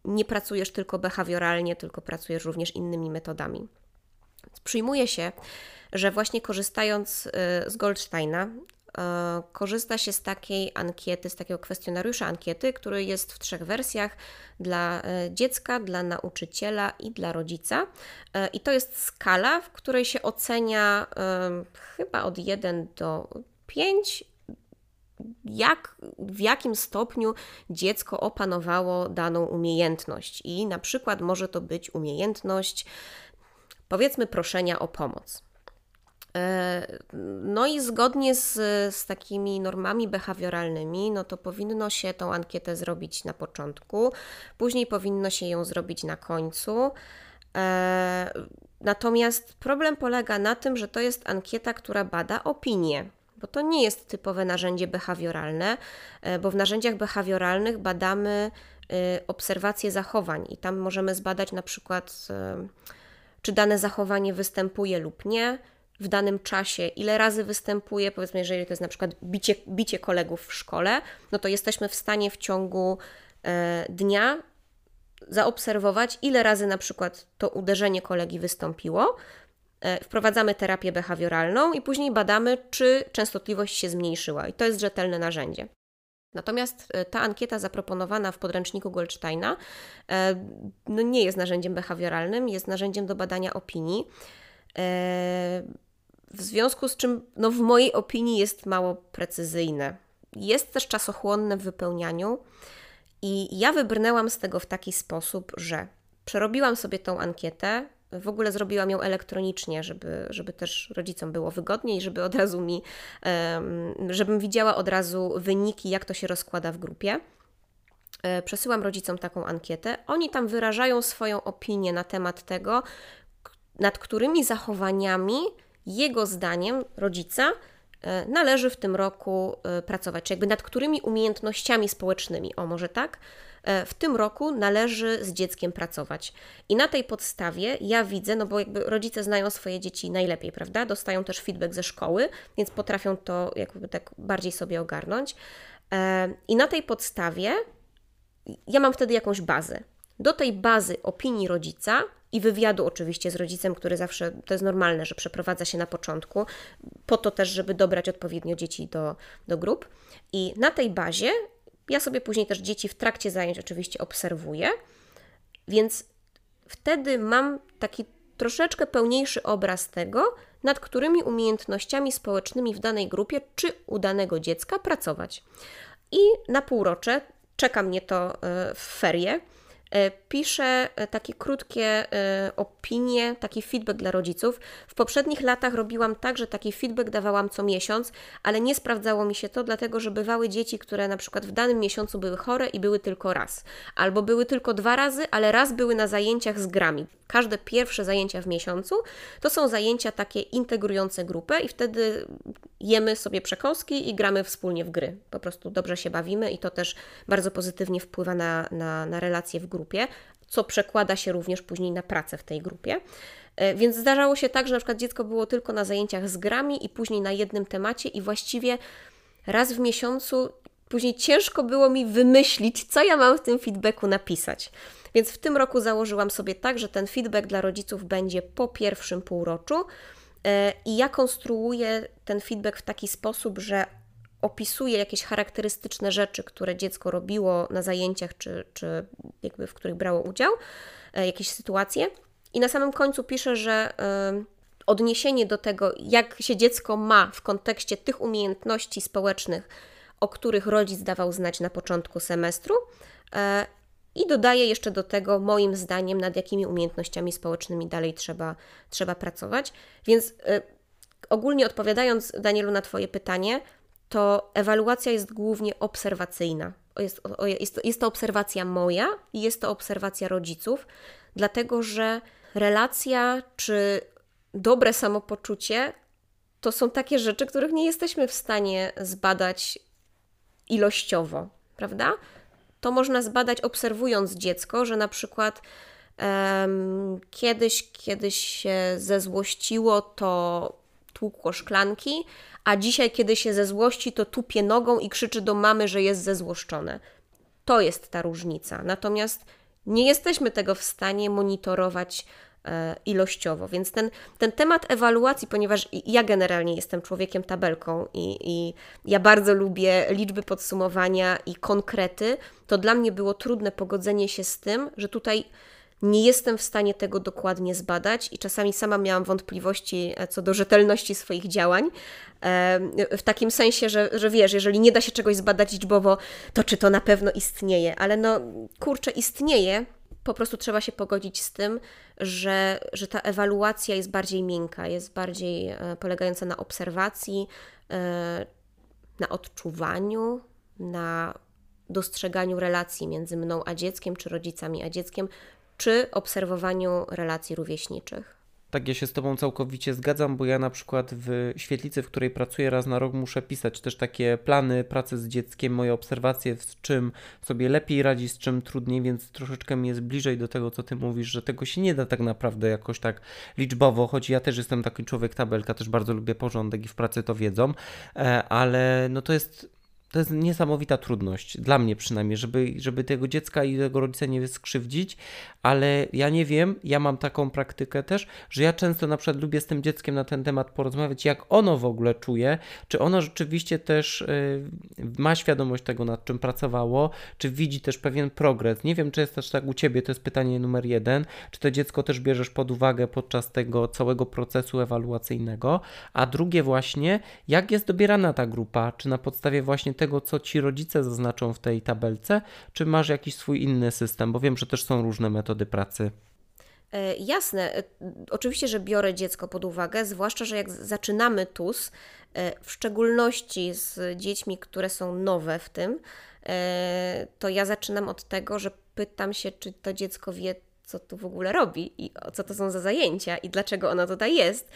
Speaker 3: nie pracujesz tylko behawioralnie, tylko pracujesz również innymi metodami. Przyjmuje się, że właśnie korzystając z Goldsteina, korzysta się z takiej ankiety, z takiego kwestionariusza ankiety, który jest w trzech wersjach dla dziecka, dla nauczyciela i dla rodzica. I to jest skala, w której się ocenia chyba od 1 do 5 jak, w jakim stopniu dziecko opanowało daną umiejętność. I na przykład może to być umiejętność, powiedzmy, proszenia o pomoc. E, no i zgodnie z, z takimi normami behawioralnymi, no to powinno się tą ankietę zrobić na początku, później powinno się ją zrobić na końcu. E, natomiast problem polega na tym, że to jest ankieta, która bada opinię bo to nie jest typowe narzędzie behawioralne, e, bo w narzędziach behawioralnych badamy obserwacje zachowań i tam możemy zbadać na przykład, czy dane zachowanie występuje lub nie, w danym czasie, ile razy występuje, powiedzmy, jeżeli to jest na przykład bicie, bicie kolegów w szkole, no to jesteśmy w stanie w ciągu dnia zaobserwować, ile razy na przykład to uderzenie kolegi wystąpiło, E, wprowadzamy terapię behawioralną i później badamy, czy częstotliwość się zmniejszyła. I to jest rzetelne narzędzie. Natomiast e, ta ankieta zaproponowana w podręczniku Goldsteina e, no nie jest narzędziem behawioralnym, jest narzędziem do badania opinii. W związku z czym, no w mojej opinii, jest mało precyzyjne. Jest też czasochłonne w wypełnianiu, i ja wybrnęłam z tego w taki sposób, że przerobiłam sobie tą ankietę, w ogóle zrobiłam ją elektronicznie, żeby, żeby też rodzicom było wygodniej, żeby od razu mi, żebym widziała od razu wyniki, jak to się rozkłada w grupie. E, przesyłam rodzicom taką ankietę. Oni tam wyrażają swoją opinię na temat tego, nad którymi zachowaniami jego zdaniem rodzica e, należy w tym roku e, pracować, czy jakby nad którymi umiejętnościami społecznymi, o może tak, E, w tym roku należy z dzieckiem pracować. I na tej podstawie ja widzę, no bo jakby rodzice znają swoje dzieci najlepiej, prawda? Dostają też feedback ze szkoły, więc potrafią to jakby tak bardziej sobie ogarnąć. I na tej podstawie ja mam wtedy jakąś bazę. Do tej bazy opinii rodzica i wywiadu oczywiście z rodzicem, który zawsze, to jest normalne, że przeprowadza się na początku, po to też, żeby dobrać odpowiednio dzieci do, do grup. I na tej bazie ja sobie później też dzieci w trakcie zajęć oczywiście obserwuję, więc wtedy mam taki troszeczkę pełniejszy obraz tego, nad którymi umiejętnościami społecznymi w danej grupie czy u danego dziecka pracować. I na półrocze czeka mnie to e, w ferie piszę e, takie krótkie e, opinie, taki feedback dla rodziców. W poprzednich latach robiłam tak, że taki feedback dawałam co miesiąc, ale nie sprawdzało mi się to, dlatego że bywały dzieci, które na przykład w danym miesiącu były chore i były tylko raz, albo były tylko dwa razy, ale raz były na zajęciach z grami. Każde pierwsze zajęcia w miesiącu to są zajęcia takie integrujące grupę i wtedy jemy sobie przekąski i gramy wspólnie w gry. Po prostu dobrze się bawimy i to też bardzo pozytywnie wpływa na, na, na relacje w grupie, co przekłada się również później na pracę w tej grupie. E, więc zdarzało się tak, że na przykład dziecko było tylko na zajęciach z grami i później na jednym temacie i właściwie raz w miesiącu później ciężko było mi wymyślić, co ja mam w tym feedbacku napisać. Więc w tym roku założyłam sobie tak, że ten feedback dla rodziców będzie po pierwszym półroczu e, i ja konstruuję ten feedback w taki sposób, że opisuję jakieś charakterystyczne rzeczy, które dziecko robiło na zajęciach, czy, czy jakby w których brało udział, e, jakieś sytuacje. I na samym końcu piszę, że odniesienie do tego, jak się dziecko ma w kontekście tych umiejętności społecznych, o których rodzic dawał znać na początku semestru, e, i dodaję jeszcze do tego, moim zdaniem, nad jakimi umiejętnościami społecznymi dalej trzeba, trzeba pracować. Więc y, ogólnie odpowiadając, Danielu, na Twoje pytanie, to ewaluacja jest głównie obserwacyjna. Jest, jest, jest to obserwacja moja i jest to obserwacja rodziców, dlatego że relacja czy dobre samopoczucie to są takie rzeczy, których nie jesteśmy w stanie zbadać ilościowo, prawda? To można zbadać obserwując dziecko, że na przykład um, kiedyś, kiedyś się zezłościło, to tłukło szklanki, a dzisiaj, kiedy się zezłości, to tupie nogą i krzyczy do mamy, że jest zezłoszczone. To jest ta różnica. Natomiast nie jesteśmy tego w stanie monitorować ilościowo. Więc ten, ten temat ewaluacji, ponieważ ja generalnie jestem człowiekiem tabelką i, i ja bardzo lubię liczby podsumowania i konkrety, to dla mnie było trudne pogodzenie się z tym, że tutaj nie jestem w stanie tego dokładnie zbadać i czasami sama miałam wątpliwości e, co do rzetelności swoich działań. W takim sensie, że, że wiesz, jeżeli nie da się czegoś zbadać liczbowo, to czy to na pewno istnieje? Ale no, kurczę, istnieje. Po prostu trzeba się pogodzić z tym, że, że ta ewaluacja jest bardziej miękka, jest bardziej e, polegająca na obserwacji, e, na odczuwaniu, na dostrzeganiu relacji między mną a dzieckiem, czy rodzicami a dzieckiem, czy obserwowaniu relacji rówieśniczych.
Speaker 2: Tak, ja się z Tobą całkowicie zgadzam, bo ja na przykład w świetlicy, w której pracuję raz na rok, muszę pisać też takie plany pracy z dzieckiem, moje obserwacje, z czym sobie lepiej radzi, z czym trudniej, więc troszeczkę mi jest bliżej do tego, co Ty mówisz, że tego się nie da tak naprawdę jakoś tak liczbowo, choć ja też jestem taki człowiek tabelka, też bardzo lubię porządek i w pracy to wiedzą, e, ale no to jest to jest niesamowita trudność, dla mnie przynajmniej, żeby, żeby tego dziecka i tego rodzica nie skrzywdzić, ale ja nie wiem, ja mam taką praktykę też, że ja często na przykład lubię z tym dzieckiem na ten temat porozmawiać, jak ono w ogóle czuje, czy ono rzeczywiście też y, ma świadomość tego, nad czym pracowało, czy widzi też pewien progres. Nie wiem, czy jest też tak u Ciebie, to jest pytanie numer jeden, czy to dziecko też bierzesz pod uwagę podczas tego całego procesu ewaluacyjnego, a drugie właśnie, jak jest dobierana ta grupa, czy na podstawie właśnie tego, co ci rodzice zaznaczą w tej tabelce, czy masz jakiś swój inny system? Bo wiem, że też są różne metody pracy.
Speaker 3: E, jasne, e, oczywiście, że biorę dziecko pod uwagę, zwłaszcza, że jak zaczynamy TUS, e, w szczególności z dziećmi, które są nowe w tym, to ja zaczynam od tego, że pytam się, czy to dziecko wie, co tu w ogóle robi i co to są za zajęcia i dlaczego ono tutaj jest.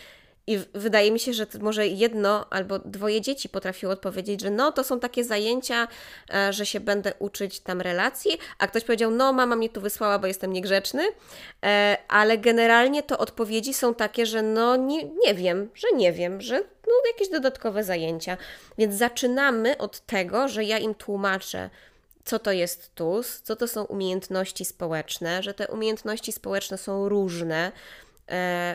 Speaker 3: I wydaje mi się, że może jedno albo dwoje dzieci potrafiło odpowiedzieć, że no to są takie zajęcia, e, że się będę uczyć tam relacji, a ktoś powiedział, no mama mnie tu wysłała, bo jestem niegrzeczny, e, ale generalnie to odpowiedzi są takie, że no nie, nie wiem, że nie wiem, że no jakieś dodatkowe zajęcia. Więc zaczynamy od tego, że ja im tłumaczę, co to jest TUS, co to są umiejętności społeczne, że te umiejętności społeczne są różne,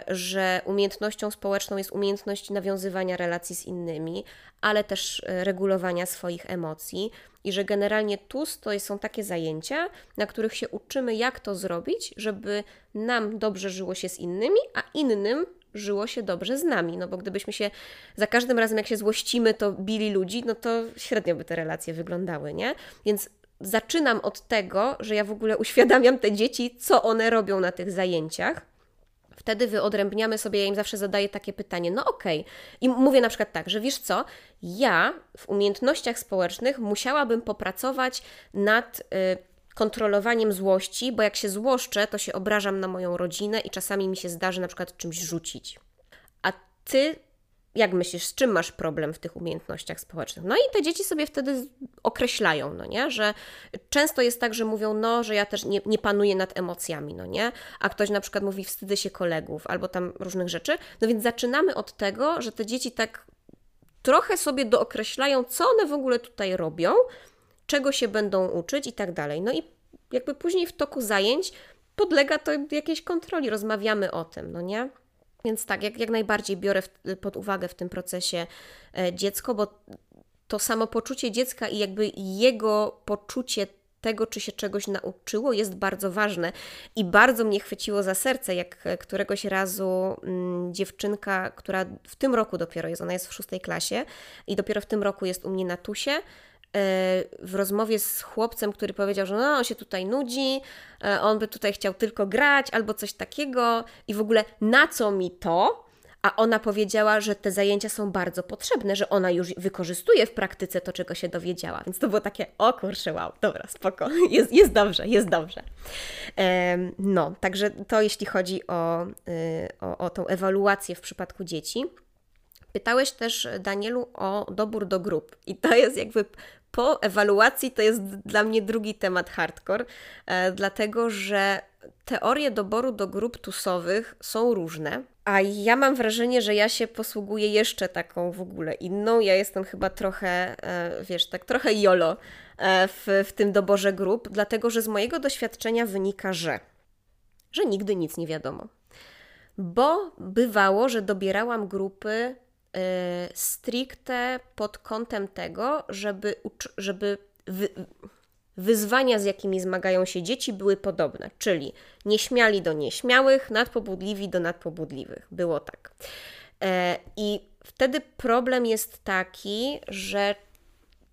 Speaker 3: że umiejętnością społeczną jest umiejętność nawiązywania relacji z innymi, ale też e, regulowania swoich emocji i że generalnie TUS to są takie zajęcia, na których się uczymy, jak to zrobić, żeby nam dobrze żyło się z innymi, a innym żyło się dobrze z nami. No bo gdybyśmy się za każdym razem, jak się złościmy, to bili ludzi, no to średnio by te relacje wyglądały, nie? Więc zaczynam od tego, że ja w ogóle uświadamiam te dzieci, co one robią na tych zajęciach Wtedy wyodrębniamy sobie, ja im zawsze zadaję takie pytanie, no okej. Okay. I mówię na przykład tak, że wiesz co, ja w umiejętnościach społecznych musiałabym popracować nad y, kontrolowaniem złości, bo jak się złoszczę, to się obrażam na moją rodzinę i czasami mi się zdarzy na przykład czymś rzucić. A ty jak myślisz, z czym masz problem w tych umiejętnościach społecznych? No i te dzieci sobie wtedy określają, no nie? Że często jest tak, że mówią, no, że ja też nie, nie panuję nad emocjami, no nie? A ktoś na przykład mówi, wstydzę się kolegów albo tam różnych rzeczy. No więc zaczynamy od tego, że te dzieci tak trochę sobie dookreślają, co one w ogóle tutaj robią, czego się będą uczyć i tak dalej. No i jakby później w toku zajęć podlega to jakiejś kontroli, rozmawiamy o tym, no nie? Więc tak, jak, jak najbardziej biorę w, pod uwagę w tym procesie e, dziecko, bo to samopoczucie dziecka i jakby jego poczucie tego, czy się czegoś nauczyło, jest bardzo ważne. I bardzo mnie chwyciło za serce, jak któregoś razu mm, dziewczynka, która w tym roku dopiero jest, ona jest w szóstej klasie i dopiero w tym roku jest u mnie na tusie, w rozmowie z chłopcem, który powiedział, że no, on się tutaj nudzi, e, on by tutaj chciał tylko grać albo coś takiego i w ogóle na co mi to? A ona powiedziała, że te zajęcia są bardzo potrzebne, że ona już wykorzystuje w praktyce to, czego się dowiedziała. Więc to było takie, o kurczę, wow, dobra, spoko, jest, jest dobrze, jest dobrze. No, także to jeśli chodzi o, y, o, o tą ewaluację w przypadku dzieci. Pytałeś też, Danielu, o dobór do grup. I to jest jakby po ewaluacji, to jest dla mnie drugi temat hardcore, e, dlatego że teorie doboru do grup tusowych są różne. A ja mam wrażenie, że ja się posługuję jeszcze taką w ogóle inną. Ja jestem chyba trochę, e, wiesz, tak trochę jolo e, w, w tym doborze grup, dlatego że z mojego doświadczenia wynika, że, że nigdy nic nie wiadomo. Bo bywało, że dobierałam grupy stricte pod kątem tego, żeby, żeby wy, wyzwania, z jakimi zmagają się dzieci, były podobne, czyli nieśmiali do nieśmiałych, nadpobudliwi do nadpobudliwych. Było tak. E, I wtedy problem jest taki, że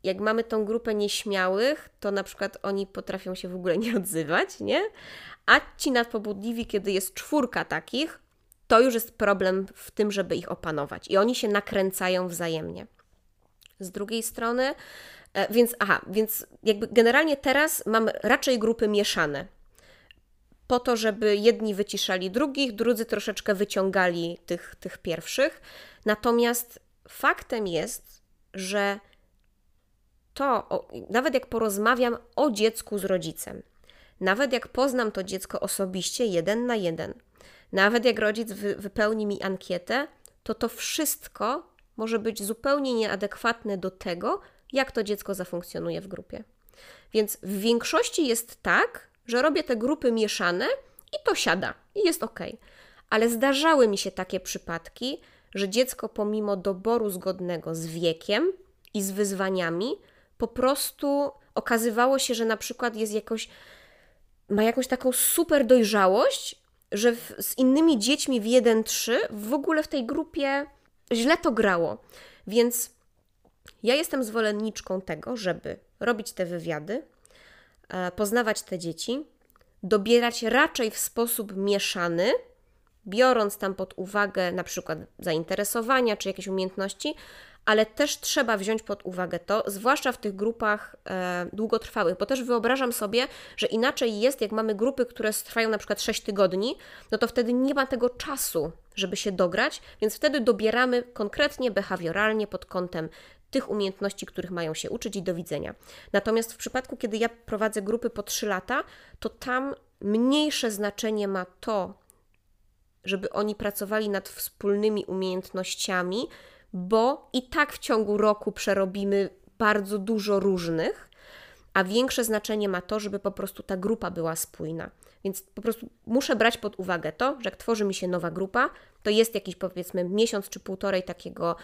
Speaker 3: jak mamy tą grupę nieśmiałych, to na przykład oni potrafią się w ogóle nie odzywać, nie? A ci nadpobudliwi, kiedy jest czwórka takich, to już jest problem w tym, żeby ich opanować. I oni się nakręcają wzajemnie. Z drugiej strony, E, więc aha, więc jakby generalnie teraz mam raczej grupy mieszane. Po to, żeby jedni wyciszali drugich, drudzy troszeczkę wyciągali tych, tych pierwszych. Natomiast faktem jest, że to, nawet jak porozmawiam o dziecku z rodzicem, nawet jak poznam to dziecko osobiście, jeden na jeden, nawet jak rodzic wy, wypełni mi ankietę, to to wszystko może być zupełnie nieadekwatne do tego, jak to dziecko zafunkcjonuje w grupie. Więc w większości jest tak, że robię te grupy mieszane i to siada i jest ok. Ale zdarzały mi się takie przypadki, że dziecko pomimo doboru zgodnego z wiekiem i z wyzwaniami, po prostu okazywało się, że na przykład jest jakoś, ma jakąś taką super dojrzałość, że w, z innymi dziećmi w 1-3 w ogóle w tej grupie źle to grało. Więc ja jestem zwolenniczką tego, żeby robić te wywiady, e, poznawać te dzieci, dobierać raczej w sposób mieszany, biorąc tam pod uwagę na przykład zainteresowania czy jakieś umiejętności, ale też trzeba wziąć pod uwagę to, zwłaszcza w tych grupach e, długotrwałych, bo też wyobrażam sobie, że inaczej jest, jak mamy grupy, które trwają na przykład 6 tygodni, no to wtedy nie ma tego czasu, żeby się dograć, więc wtedy dobieramy konkretnie, behawioralnie pod kątem tych umiejętności, których mają się uczyć i do widzenia. Natomiast w przypadku, kiedy ja prowadzę grupy po 3 lata, to tam mniejsze znaczenie ma to, żeby oni pracowali nad wspólnymi umiejętnościami, bo i tak w ciągu roku przerobimy bardzo dużo różnych, a większe znaczenie ma to, żeby po prostu ta grupa była spójna. Więc po prostu muszę brać pod uwagę to, że jak tworzy mi się nowa grupa, to jest jakiś powiedzmy miesiąc czy półtorej takiego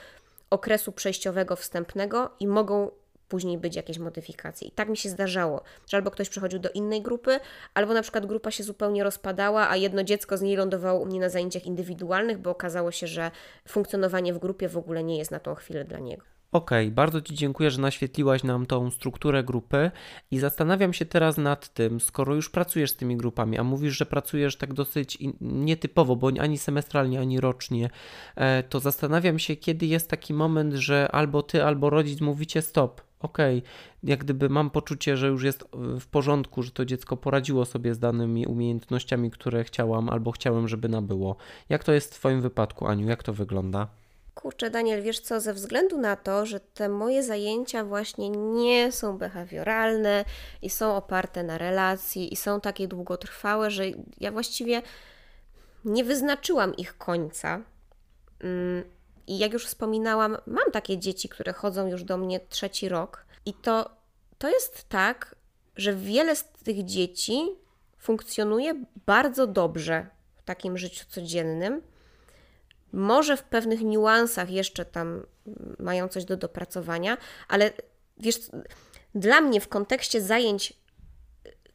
Speaker 3: okresu przejściowego, wstępnego i mogą później być jakieś modyfikacje. I tak mi się zdarzało, że albo ktoś przechodził do innej grupy, albo na przykład grupa się zupełnie rozpadała, a jedno dziecko z niej lądowało u mnie na zajęciach indywidualnych, bo okazało się, że funkcjonowanie w grupie w ogóle nie jest na tą chwilę dla niego.
Speaker 2: Okej, okay, bardzo Ci dziękuję, że naświetliłaś nam tą strukturę grupy i zastanawiam się teraz nad tym, skoro już pracujesz z tymi grupami, a mówisz, że pracujesz tak dosyć nietypowo, bo ani semestralnie, ani rocznie, e, to zastanawiam się, kiedy jest taki moment, że albo Ty, albo rodzic mówicie stop, okej, okay, jak gdyby mam poczucie, że już jest w porządku, że to dziecko poradziło sobie z danymi umiejętnościami, które chciałam albo chciałem, żeby nabyło. Jak to jest w Twoim wypadku, Aniu? Jak to wygląda?
Speaker 3: Kurczę, Daniel, wiesz co, ze względu na to, że te moje zajęcia właśnie nie są behawioralne i są oparte na relacji i są takie długotrwałe, że ja właściwie nie wyznaczyłam ich końca. Mm, I jak już wspominałam, mam takie dzieci, które chodzą już do mnie trzeci rok, i to, to jest tak, że wiele z tych dzieci funkcjonuje bardzo dobrze w takim życiu codziennym. Może w pewnych niuansach jeszcze tam mają coś do dopracowania, ale wiesz, dla mnie w kontekście zajęć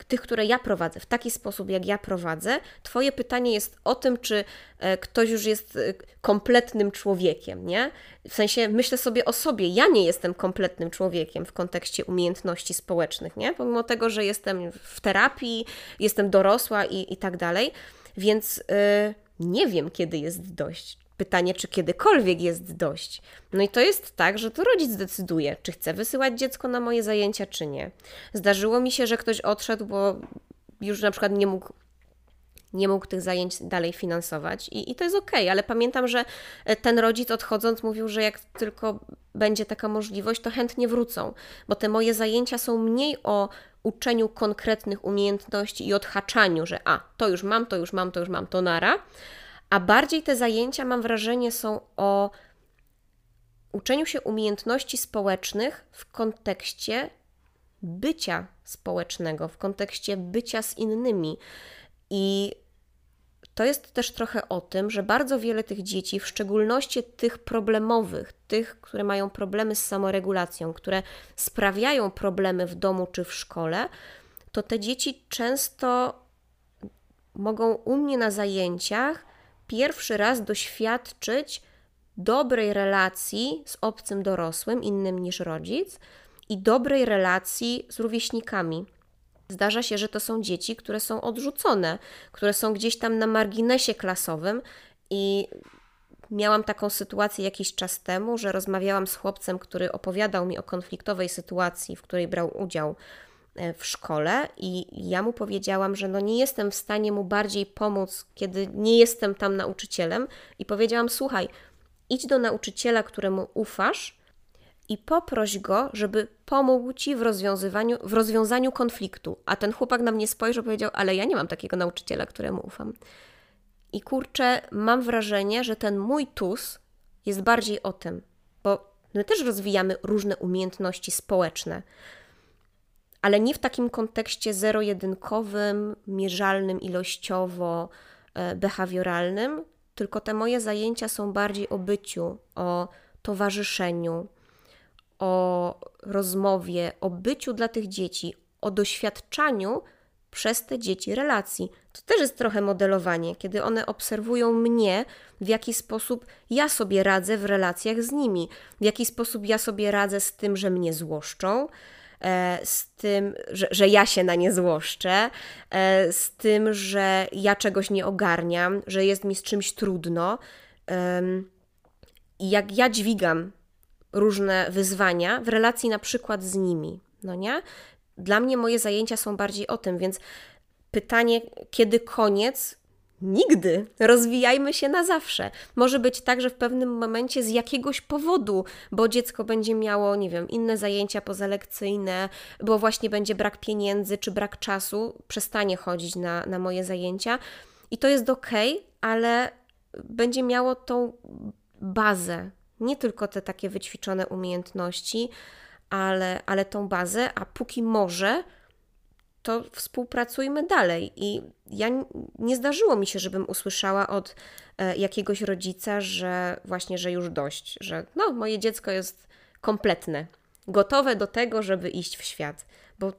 Speaker 3: tych, które ja prowadzę, w taki sposób, jak ja prowadzę, Twoje pytanie jest o tym, czy e, ktoś już jest e, kompletnym człowiekiem, nie? W sensie myślę sobie o sobie, ja nie jestem kompletnym człowiekiem w kontekście umiejętności społecznych, nie? Pomimo tego, że jestem w terapii, jestem dorosła i, i tak dalej, więc yy, nie wiem, kiedy jest dość Pytanie, czy kiedykolwiek jest dość. No i to jest tak, że to rodzic decyduje, czy chce wysyłać dziecko na moje zajęcia, czy nie. Zdarzyło mi się, że ktoś odszedł, bo już na przykład nie mógł nie mógł tych zajęć dalej finansować i, i to jest okej, okay, ale pamiętam, że e, ten rodzic odchodząc mówił, że jak tylko będzie taka możliwość, to chętnie wrócą, bo te moje zajęcia są mniej o uczeniu konkretnych umiejętności i odhaczaniu, że a, to już mam, to już mam, to już mam, to nara, a bardziej te zajęcia, mam wrażenie, są o uczeniu się umiejętności społecznych w kontekście bycia społecznego, w kontekście bycia z innymi. I to jest też trochę o tym, że bardzo wiele tych dzieci, w szczególności tych problemowych, tych, które mają problemy z samoregulacją, które sprawiają problemy w domu czy w szkole, to te dzieci często mogą u mnie na zajęciach pierwszy raz doświadczyć dobrej relacji z obcym dorosłym, innym niż rodzic, i dobrej relacji z rówieśnikami. Zdarza się, że to są dzieci, które są odrzucone, które są gdzieś tam na marginesie klasowym i miałam taką sytuację jakiś czas temu, że rozmawiałam z chłopcem, który opowiadał mi o konfliktowej sytuacji, w której brał udział w szkole i ja mu powiedziałam, że no nie jestem w stanie mu bardziej pomóc, kiedy nie jestem tam nauczycielem i powiedziałam: "Słuchaj, idź do nauczyciela, któremu ufasz i poproś go, żeby pomógł ci w rozwiązywaniu, w rozwiązaniu konfliktu. A ten chłopak na mnie spojrzał powiedział: Ale ja nie mam takiego nauczyciela, któremu ufam. I kurczę, mam wrażenie, że ten mój tus jest bardziej o tym, bo my też rozwijamy różne umiejętności społeczne, ale nie w takim kontekście zero-jedynkowym, mierzalnym ilościowo, e, behawioralnym, tylko te moje zajęcia są bardziej o byciu, o towarzyszeniu, o rozmowie, o byciu dla tych dzieci, o doświadczaniu przez te dzieci relacji. To też jest trochę modelowanie, kiedy one obserwują mnie, w jaki sposób ja sobie radzę w relacjach z nimi, w jaki sposób ja sobie radzę z tym, że mnie złoszczą, z tym, że, że ja się na nie złoszczę, e, z tym, że ja czegoś nie ogarniam, że jest mi z czymś trudno. I jak ja dźwigam różne wyzwania w relacji na przykład z nimi, no nie? Dla mnie moje zajęcia są bardziej o tym, więc pytanie, kiedy koniec? Nigdy. Rozwijajmy się na zawsze. Może być tak, że w pewnym momencie z jakiegoś powodu, bo dziecko będzie miało, nie wiem, inne zajęcia pozalekcyjne, bo właśnie będzie brak pieniędzy czy brak czasu, przestanie chodzić na, na moje zajęcia. I to jest ok, ale będzie miało tą bazę, nie tylko te takie wyćwiczone umiejętności, ale, ale tą bazę, a póki może, to współpracujmy dalej. I ja nie zdarzyło mi się, żebym usłyszała od e, jakiegoś rodzica, że właśnie, że już dość, że no, moje dziecko jest kompletne, gotowe do tego, żeby iść w świat, bo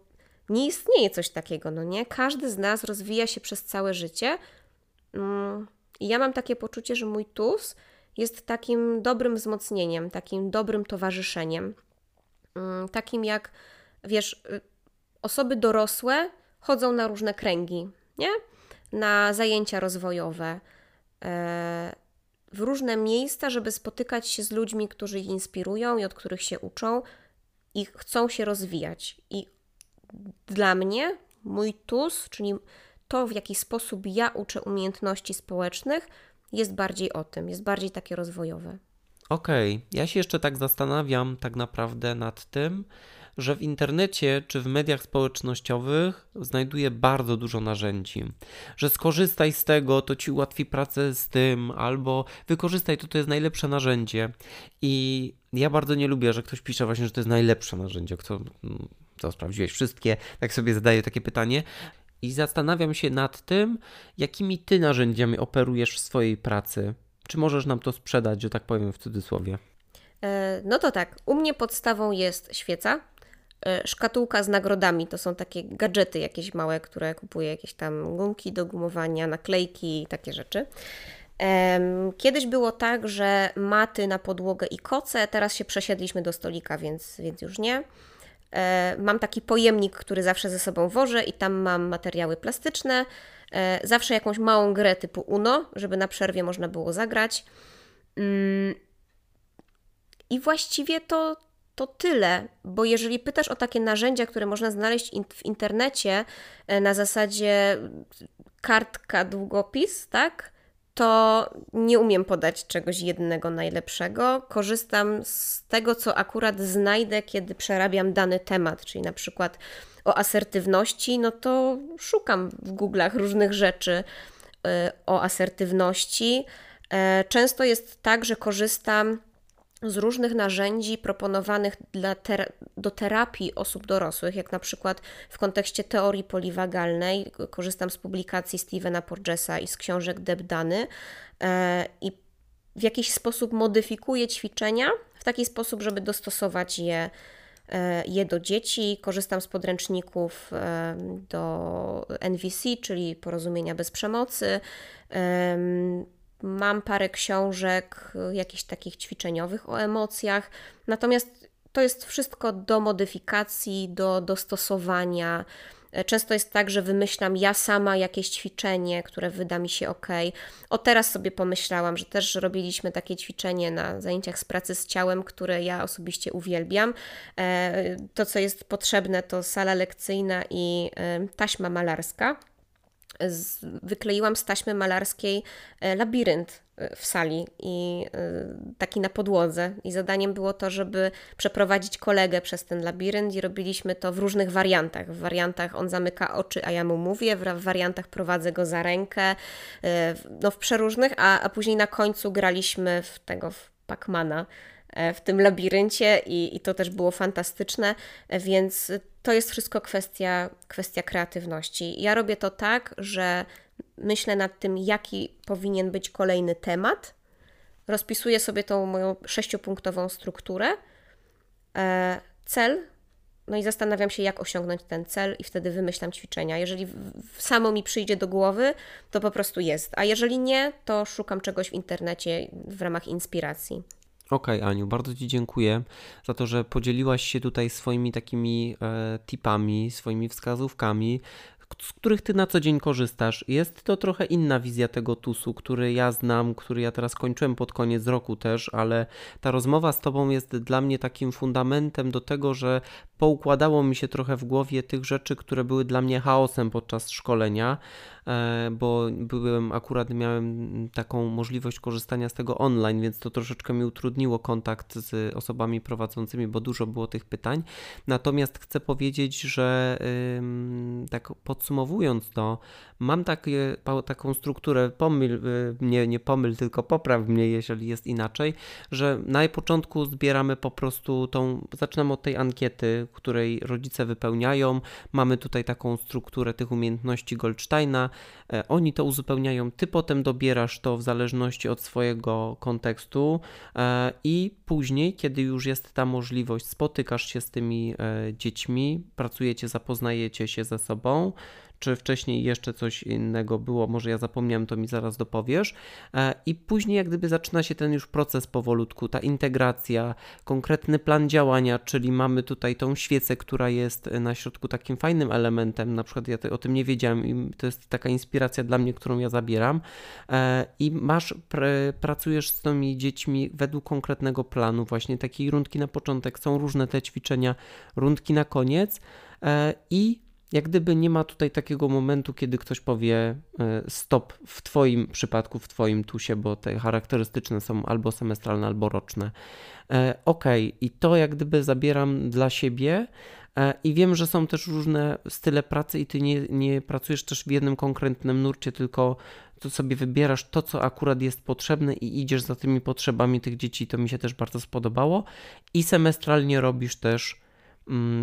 Speaker 3: nie istnieje coś takiego, no nie? Każdy z nas rozwija się przez całe życie. Mm, I ja mam takie poczucie, że mój TUS jest takim dobrym wzmocnieniem, takim dobrym towarzyszeniem. Mm, takim jak, wiesz, y, osoby dorosłe chodzą na różne kręgi, nie? Na zajęcia rozwojowe, e, w różne miejsca, żeby spotykać się z ludźmi, którzy ich inspirują i od których się uczą i chcą się rozwijać. I dla mnie mój TUS, czyli to, w jaki sposób ja uczę umiejętności społecznych, jest bardziej o tym, jest bardziej takie rozwojowe.
Speaker 2: Okej, okay. ja się jeszcze tak zastanawiam tak naprawdę nad tym, że w internecie czy w mediach społecznościowych znajduję bardzo dużo narzędzi. Że skorzystaj z tego, to ci ułatwi pracę z tym, albo wykorzystaj to, to jest najlepsze narzędzie. I ja bardzo nie lubię, że ktoś pisze właśnie, że to jest najlepsze narzędzie. Kto, co sprawdziłeś wszystkie? Tak sobie zadaję takie pytanie i zastanawiam się nad tym, jakimi ty narzędziami operujesz w swojej pracy. Czy możesz nam to sprzedać, że tak powiem w cudzysłowie?
Speaker 3: E, no to tak, u mnie podstawą jest świeca, szkatułka z nagrodami, to są takie gadżety jakieś małe, które kupuję, jakieś tam gumki do gumowania, naklejki takie rzeczy. Kiedyś było tak, że maty na podłogę i koce, teraz się przesiedliśmy do stolika, więc, więc już nie. E, mam taki pojemnik, który zawsze ze sobą wożę i tam mam materiały plastyczne. E, zawsze jakąś małą grę typu Uno, żeby na przerwie można było zagrać. Mm. I właściwie to, to tyle, bo jeżeli pytasz o takie narzędzia, które można znaleźć w internecie e, na zasadzie kartka, długopis, tak? To nie umiem podać czegoś jednego najlepszego. Korzystam z tego, co akurat znajdę, kiedy przerabiam dany temat, czyli na przykład o asertywności, no to szukam w Google'ach różnych rzeczy e, o asertywności. E, często jest tak, że korzystam z różnych narzędzi proponowanych ter do terapii osób dorosłych, jak na przykład w kontekście teorii poliwagalnej. Korzystam z publikacji Stevena Porgesa i z książek Deb Dany e, i w jakiś sposób modyfikuję ćwiczenia w taki sposób, żeby dostosować je, e, je do dzieci. Korzystam z podręczników e, do NVC, czyli porozumienia bez przemocy. Mam parę książek, y, jakichś takich ćwiczeniowych o emocjach, natomiast to jest wszystko do modyfikacji, do dostosowania. E, często jest tak, że wymyślam ja sama jakieś ćwiczenie, które wyda mi się ok. O teraz sobie pomyślałam, że też robiliśmy takie ćwiczenie na zajęciach z pracy z ciałem, które ja osobiście uwielbiam. E, to, co jest potrzebne, to sala lekcyjna i e, taśma malarska z, wykleiłam z taśmy malarskiej e, labirynt e, w sali i e, taki na podłodze. I zadaniem było to, żeby przeprowadzić kolegę przez ten labirynt i robiliśmy to w różnych wariantach. W wariantach on zamyka oczy, a ja mu mówię, w wariantach prowadzę go za rękę, no w przeróżnych, a, a później na końcu graliśmy w tego w Pacmana w tym labiryncie i, i to też było fantastyczne, więc to jest wszystko kwestia, kwestia kreatywności. Ja robię to tak, że myślę nad tym, jaki powinien być kolejny temat, rozpisuję sobie tą moją sześciopunktową strukturę, e, cel, no i zastanawiam się, jak osiągnąć ten cel, i wtedy wymyślam ćwiczenia. Jeżeli samo mi przyjdzie do głowy, to po prostu jest, a jeżeli nie, to szukam czegoś w internecie w ramach inspiracji.
Speaker 2: Okej, okay, Aniu, bardzo Ci dziękuję za to, że podzieliłaś się tutaj swoimi takimi e, tipami, swoimi wskazówkami, z których ty na co dzień korzystasz. Jest to trochę inna wizja tego TUS-u, który ja znam, który ja teraz kończyłem pod koniec roku też, ale ta rozmowa z tobą jest dla mnie takim fundamentem do tego, że poukładało mi się trochę w głowie tych rzeczy, które były dla mnie chaosem podczas szkolenia, e, bo byłem akurat miałem taką możliwość korzystania z tego online, więc to troszeczkę mi utrudniło kontakt z osobami prowadzącymi, bo dużo było tych pytań. Natomiast chcę powiedzieć, że tak podsumowując to, mam takie, taką strukturę, pomyl, y, nie, nie pomyl, tylko popraw mnie, jeżeli jest inaczej, że na początku zbieramy po prostu tą, zaczynamy od tej ankiety, której rodzice wypełniają. Mamy tutaj taką strukturę tych umiejętności Goldsteina. E, oni to uzupełniają, ty potem dobierasz to w zależności od swojego kontekstu e, i później, kiedy już jest ta możliwość, spotykasz się z tymi e, dziećmi, pracujecie, zapoznajecie się ze sobą czy wcześniej jeszcze coś innego było, może ja zapomniałem, to mi zaraz dopowiesz. E, I później jak gdyby zaczyna się ten już proces powolutku, ta integracja, konkretny plan działania, czyli mamy tutaj tą świecę, która jest na środku takim fajnym elementem, na przykład ja o tym nie wiedziałem i to jest taka inspiracja dla mnie, którą ja zabieram. E, i masz, pr pracujesz z tymi dziećmi według konkretnego planu, właśnie takiej rundki na początek, są różne te ćwiczenia, rundki na koniec. E, i jak gdyby nie ma tutaj takiego momentu, kiedy ktoś powie e, stop w Twoim przypadku, w Twoim tusie, bo te charakterystyczne są albo semestralne, albo roczne. E, ok, i to jak gdyby zabieram dla siebie. E, I wiem, że są też różne style pracy, i ty nie, nie pracujesz też w jednym konkretnym nurcie, tylko to sobie wybierasz to, co akurat jest potrzebne i idziesz za tymi potrzebami tych dzieci. To mi się też bardzo spodobało. I semestralnie robisz też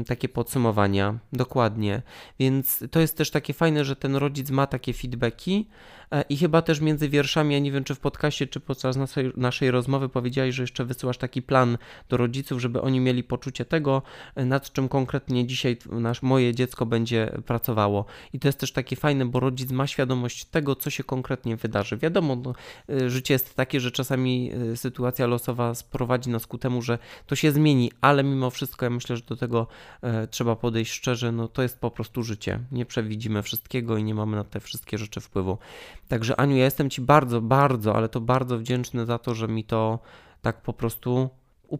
Speaker 2: takie podsumowania, dokładnie. Więc to jest też takie fajne, że ten rodzic ma takie feedbacki e, i chyba też między wierszami, ja nie wiem czy w podcaście, czy podczas naszej, naszej rozmowy powiedziałeś, że jeszcze wysyłasz taki plan do rodziców, żeby oni mieli poczucie tego, e, nad czym konkretnie dzisiaj nasz, moje dziecko będzie pracowało. I to jest też takie fajne, bo rodzic ma świadomość tego, co się konkretnie wydarzy. Wiadomo, no, e, życie jest takie, że czasami sytuacja losowa sprowadzi nas ku temu, że to się zmieni, ale mimo wszystko ja myślę, że do tego tego e, trzeba podejść szczerze, no to jest po prostu życie. Nie przewidzimy wszystkiego i nie mamy na te wszystkie rzeczy wpływu. Także Aniu, ja jestem Ci bardzo, bardzo, ale to bardzo wdzięczny za to, że mi to tak po prostu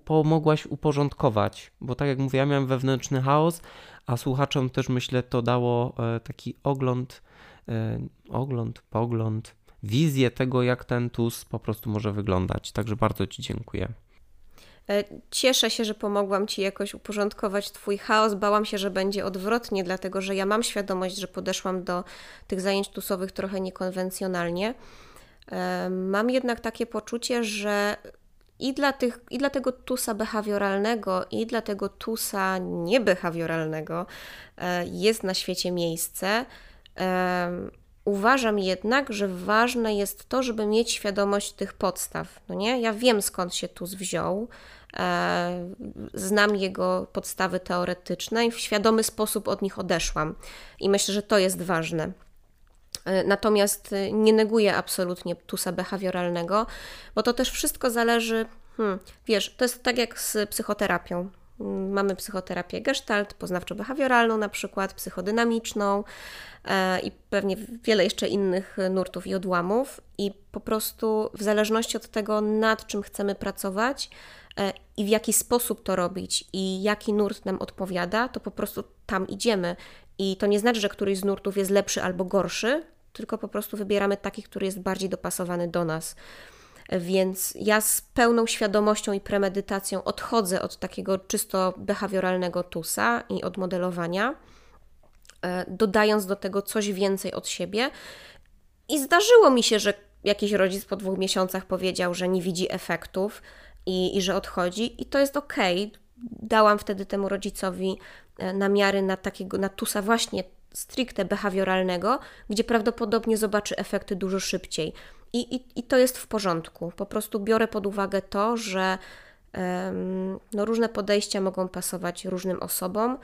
Speaker 2: pomogłaś uporządkować, bo tak jak mówię, ja miałem wewnętrzny chaos, a słuchaczom też myślę to dało e, taki ogląd, e, ogląd, pogląd, wizję tego, jak ten TUS po prostu może wyglądać. Także bardzo Ci dziękuję.
Speaker 3: E, cieszę się, że pomogłam Ci jakoś uporządkować Twój chaos. Bałam się, że będzie odwrotnie, dlatego że ja mam świadomość, że podeszłam do tych zajęć tusowych trochę niekonwencjonalnie. Mam jednak takie poczucie, że i dla, tych, i dla tego tusa behawioralnego, i dla tego tusa niebehawioralnego e, jest na świecie miejsce. Uważam jednak, że ważne jest to, żeby mieć świadomość tych podstaw. No nie? Ja wiem skąd się TUS wziął, e, znam jego podstawy teoretyczne i w świadomy sposób od nich odeszłam. I myślę, że to jest ważne. E, natomiast e, nie neguję absolutnie tusa behawioralnego, bo to też wszystko zależy, hmm, wiesz, to jest tak jak z psychoterapią. Mamy psychoterapię gestalt, poznawczo-behawioralną na przykład, psychodynamiczną e, i pewnie wiele jeszcze innych nurtów i odłamów i po prostu w zależności od tego, nad czym chcemy pracować i w jaki sposób to robić i jaki nurt nam odpowiada, to po prostu tam idziemy. I to nie znaczy, że któryś z nurtów jest lepszy albo gorszy, tylko po prostu wybieramy taki, który jest bardziej dopasowany do nas. Więc ja z pełną świadomością i premedytacją odchodzę od takiego czysto behawioralnego tusa i od modelowania, e, dodając do tego coś więcej od siebie. I zdarzyło mi się, że jakiś rodzic po dwóch miesiącach powiedział, że nie widzi efektów i, i że odchodzi, i to jest ok. Dałam wtedy temu rodzicowi E, namiary na takiego, na tusa właśnie stricte behawioralnego, gdzie prawdopodobnie zobaczy efekty dużo szybciej. I, i, i to jest w porządku. Po prostu biorę pod uwagę to, że um, no, różne podejścia mogą pasować różnym osobom.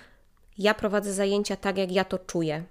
Speaker 3: Ja prowadzę zajęcia tak, jak ja to czuję.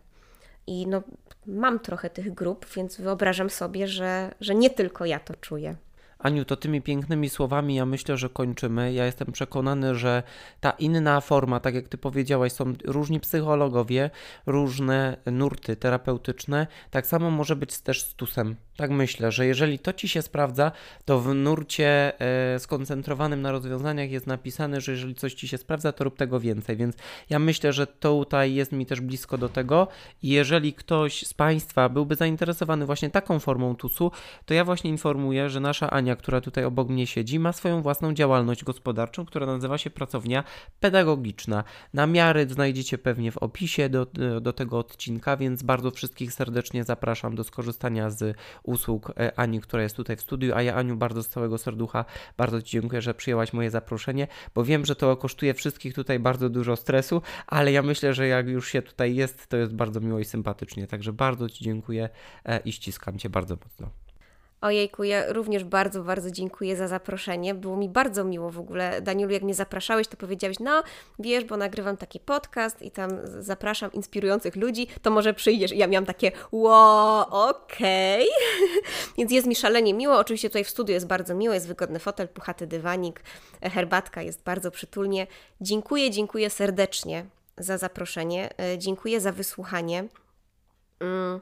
Speaker 3: I no, mam trochę tych grup, więc wyobrażam sobie, że, że nie tylko ja to czuję.
Speaker 2: Aniu, to tymi pięknymi słowami ja myślę, że kończymy. Ja jestem przekonany, że ta inna forma, tak jak ty powiedziałaś, są różni psychologowie, różne nurty terapeutyczne. Tak samo może być też z TUSem. Tak myślę, że jeżeli to ci się sprawdza, to w nurcie e, skoncentrowanym na rozwiązaniach jest napisane, że jeżeli coś ci się sprawdza, to rób tego więcej. Więc ja myślę, że tutaj jest mi też blisko do tego. I jeżeli ktoś z Państwa byłby zainteresowany właśnie taką formą TUSu, to ja właśnie informuję, że nasza Ania, która tutaj obok mnie siedzi, ma swoją własną działalność gospodarczą, która nazywa się Pracownia Pedagogiczna. Namiary znajdziecie pewnie w opisie do, do tego odcinka, więc bardzo wszystkich serdecznie zapraszam do skorzystania z usług e, Ani, która jest tutaj w studiu, a ja Aniu bardzo z całego serducha bardzo Ci dziękuję, że przyjęłaś moje zaproszenie, bo wiem, że to kosztuje wszystkich tutaj bardzo dużo stresu, ale ja myślę, że jak już się tutaj jest, to jest bardzo miło i sympatycznie, także bardzo Ci dziękuję e, i ściskam Cię bardzo mocno.
Speaker 3: Ojejku, ja również bardzo, bardzo dziękuję za zaproszenie. Było mi bardzo miło w ogóle. Danielu, jak mnie zapraszałeś, to powiedziałeś, no wiesz, bo nagrywam taki podcast i tam zapraszam inspirujących ludzi, to może przyjdziesz. I ja miałam takie, wow, okej. Okay. Więc jest mi szalenie miło. Oczywiście tutaj w studiu jest bardzo miło, jest wygodny fotel, puchaty dywanik, herbatka, jest bardzo przytulnie. Dziękuję, dziękuję serdecznie za zaproszenie. E, dziękuję za wysłuchanie. Mm,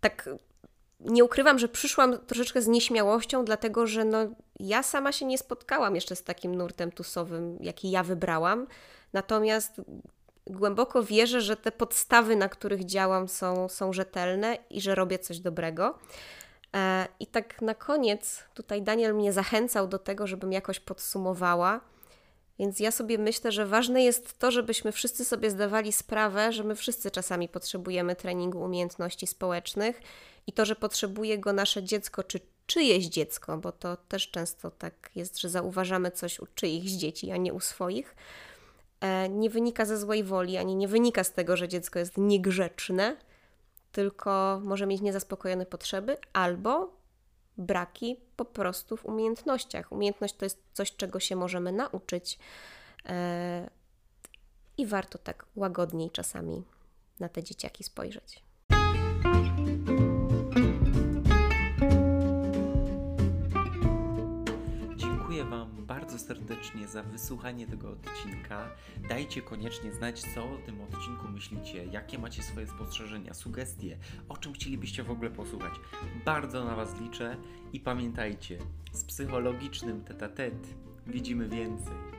Speaker 3: tak nie ukrywam, że przyszłam troszeczkę z nieśmiałością, dlatego że no, ja sama się nie spotkałam jeszcze z takim nurtem tusowym, jaki ja wybrałam. Natomiast głęboko wierzę, że te podstawy, na których działam, są, są rzetelne i że robię coś dobrego. E, I tak na koniec tutaj Daniel mnie zachęcał do tego, żebym jakoś podsumowała. Więc ja sobie myślę, że ważne jest to, żebyśmy wszyscy sobie zdawali sprawę, że my wszyscy czasami potrzebujemy treningu umiejętności społecznych i to, że potrzebuje go nasze dziecko, czy czyjeś dziecko, bo to też często tak jest, że zauważamy coś u czyichś dzieci, a nie u swoich, e, nie wynika ze złej woli, ani nie wynika z tego, że dziecko jest niegrzeczne, tylko może mieć niezaspokojone potrzeby albo braki po prostu w umiejętnościach. Umiejętność to jest coś, czego się możemy nauczyć e, i warto tak łagodniej czasami na te dzieciaki spojrzeć.
Speaker 1: Bardzo serdecznie za wysłuchanie tego odcinka. Dajcie koniecznie znać, co o tym odcinku myślicie, jakie macie swoje spostrzeżenia, sugestie, o czym chcielibyście w ogóle posłuchać. Bardzo na Was liczę i pamiętajcie, z psychologicznym tete-tet
Speaker 2: widzimy więcej.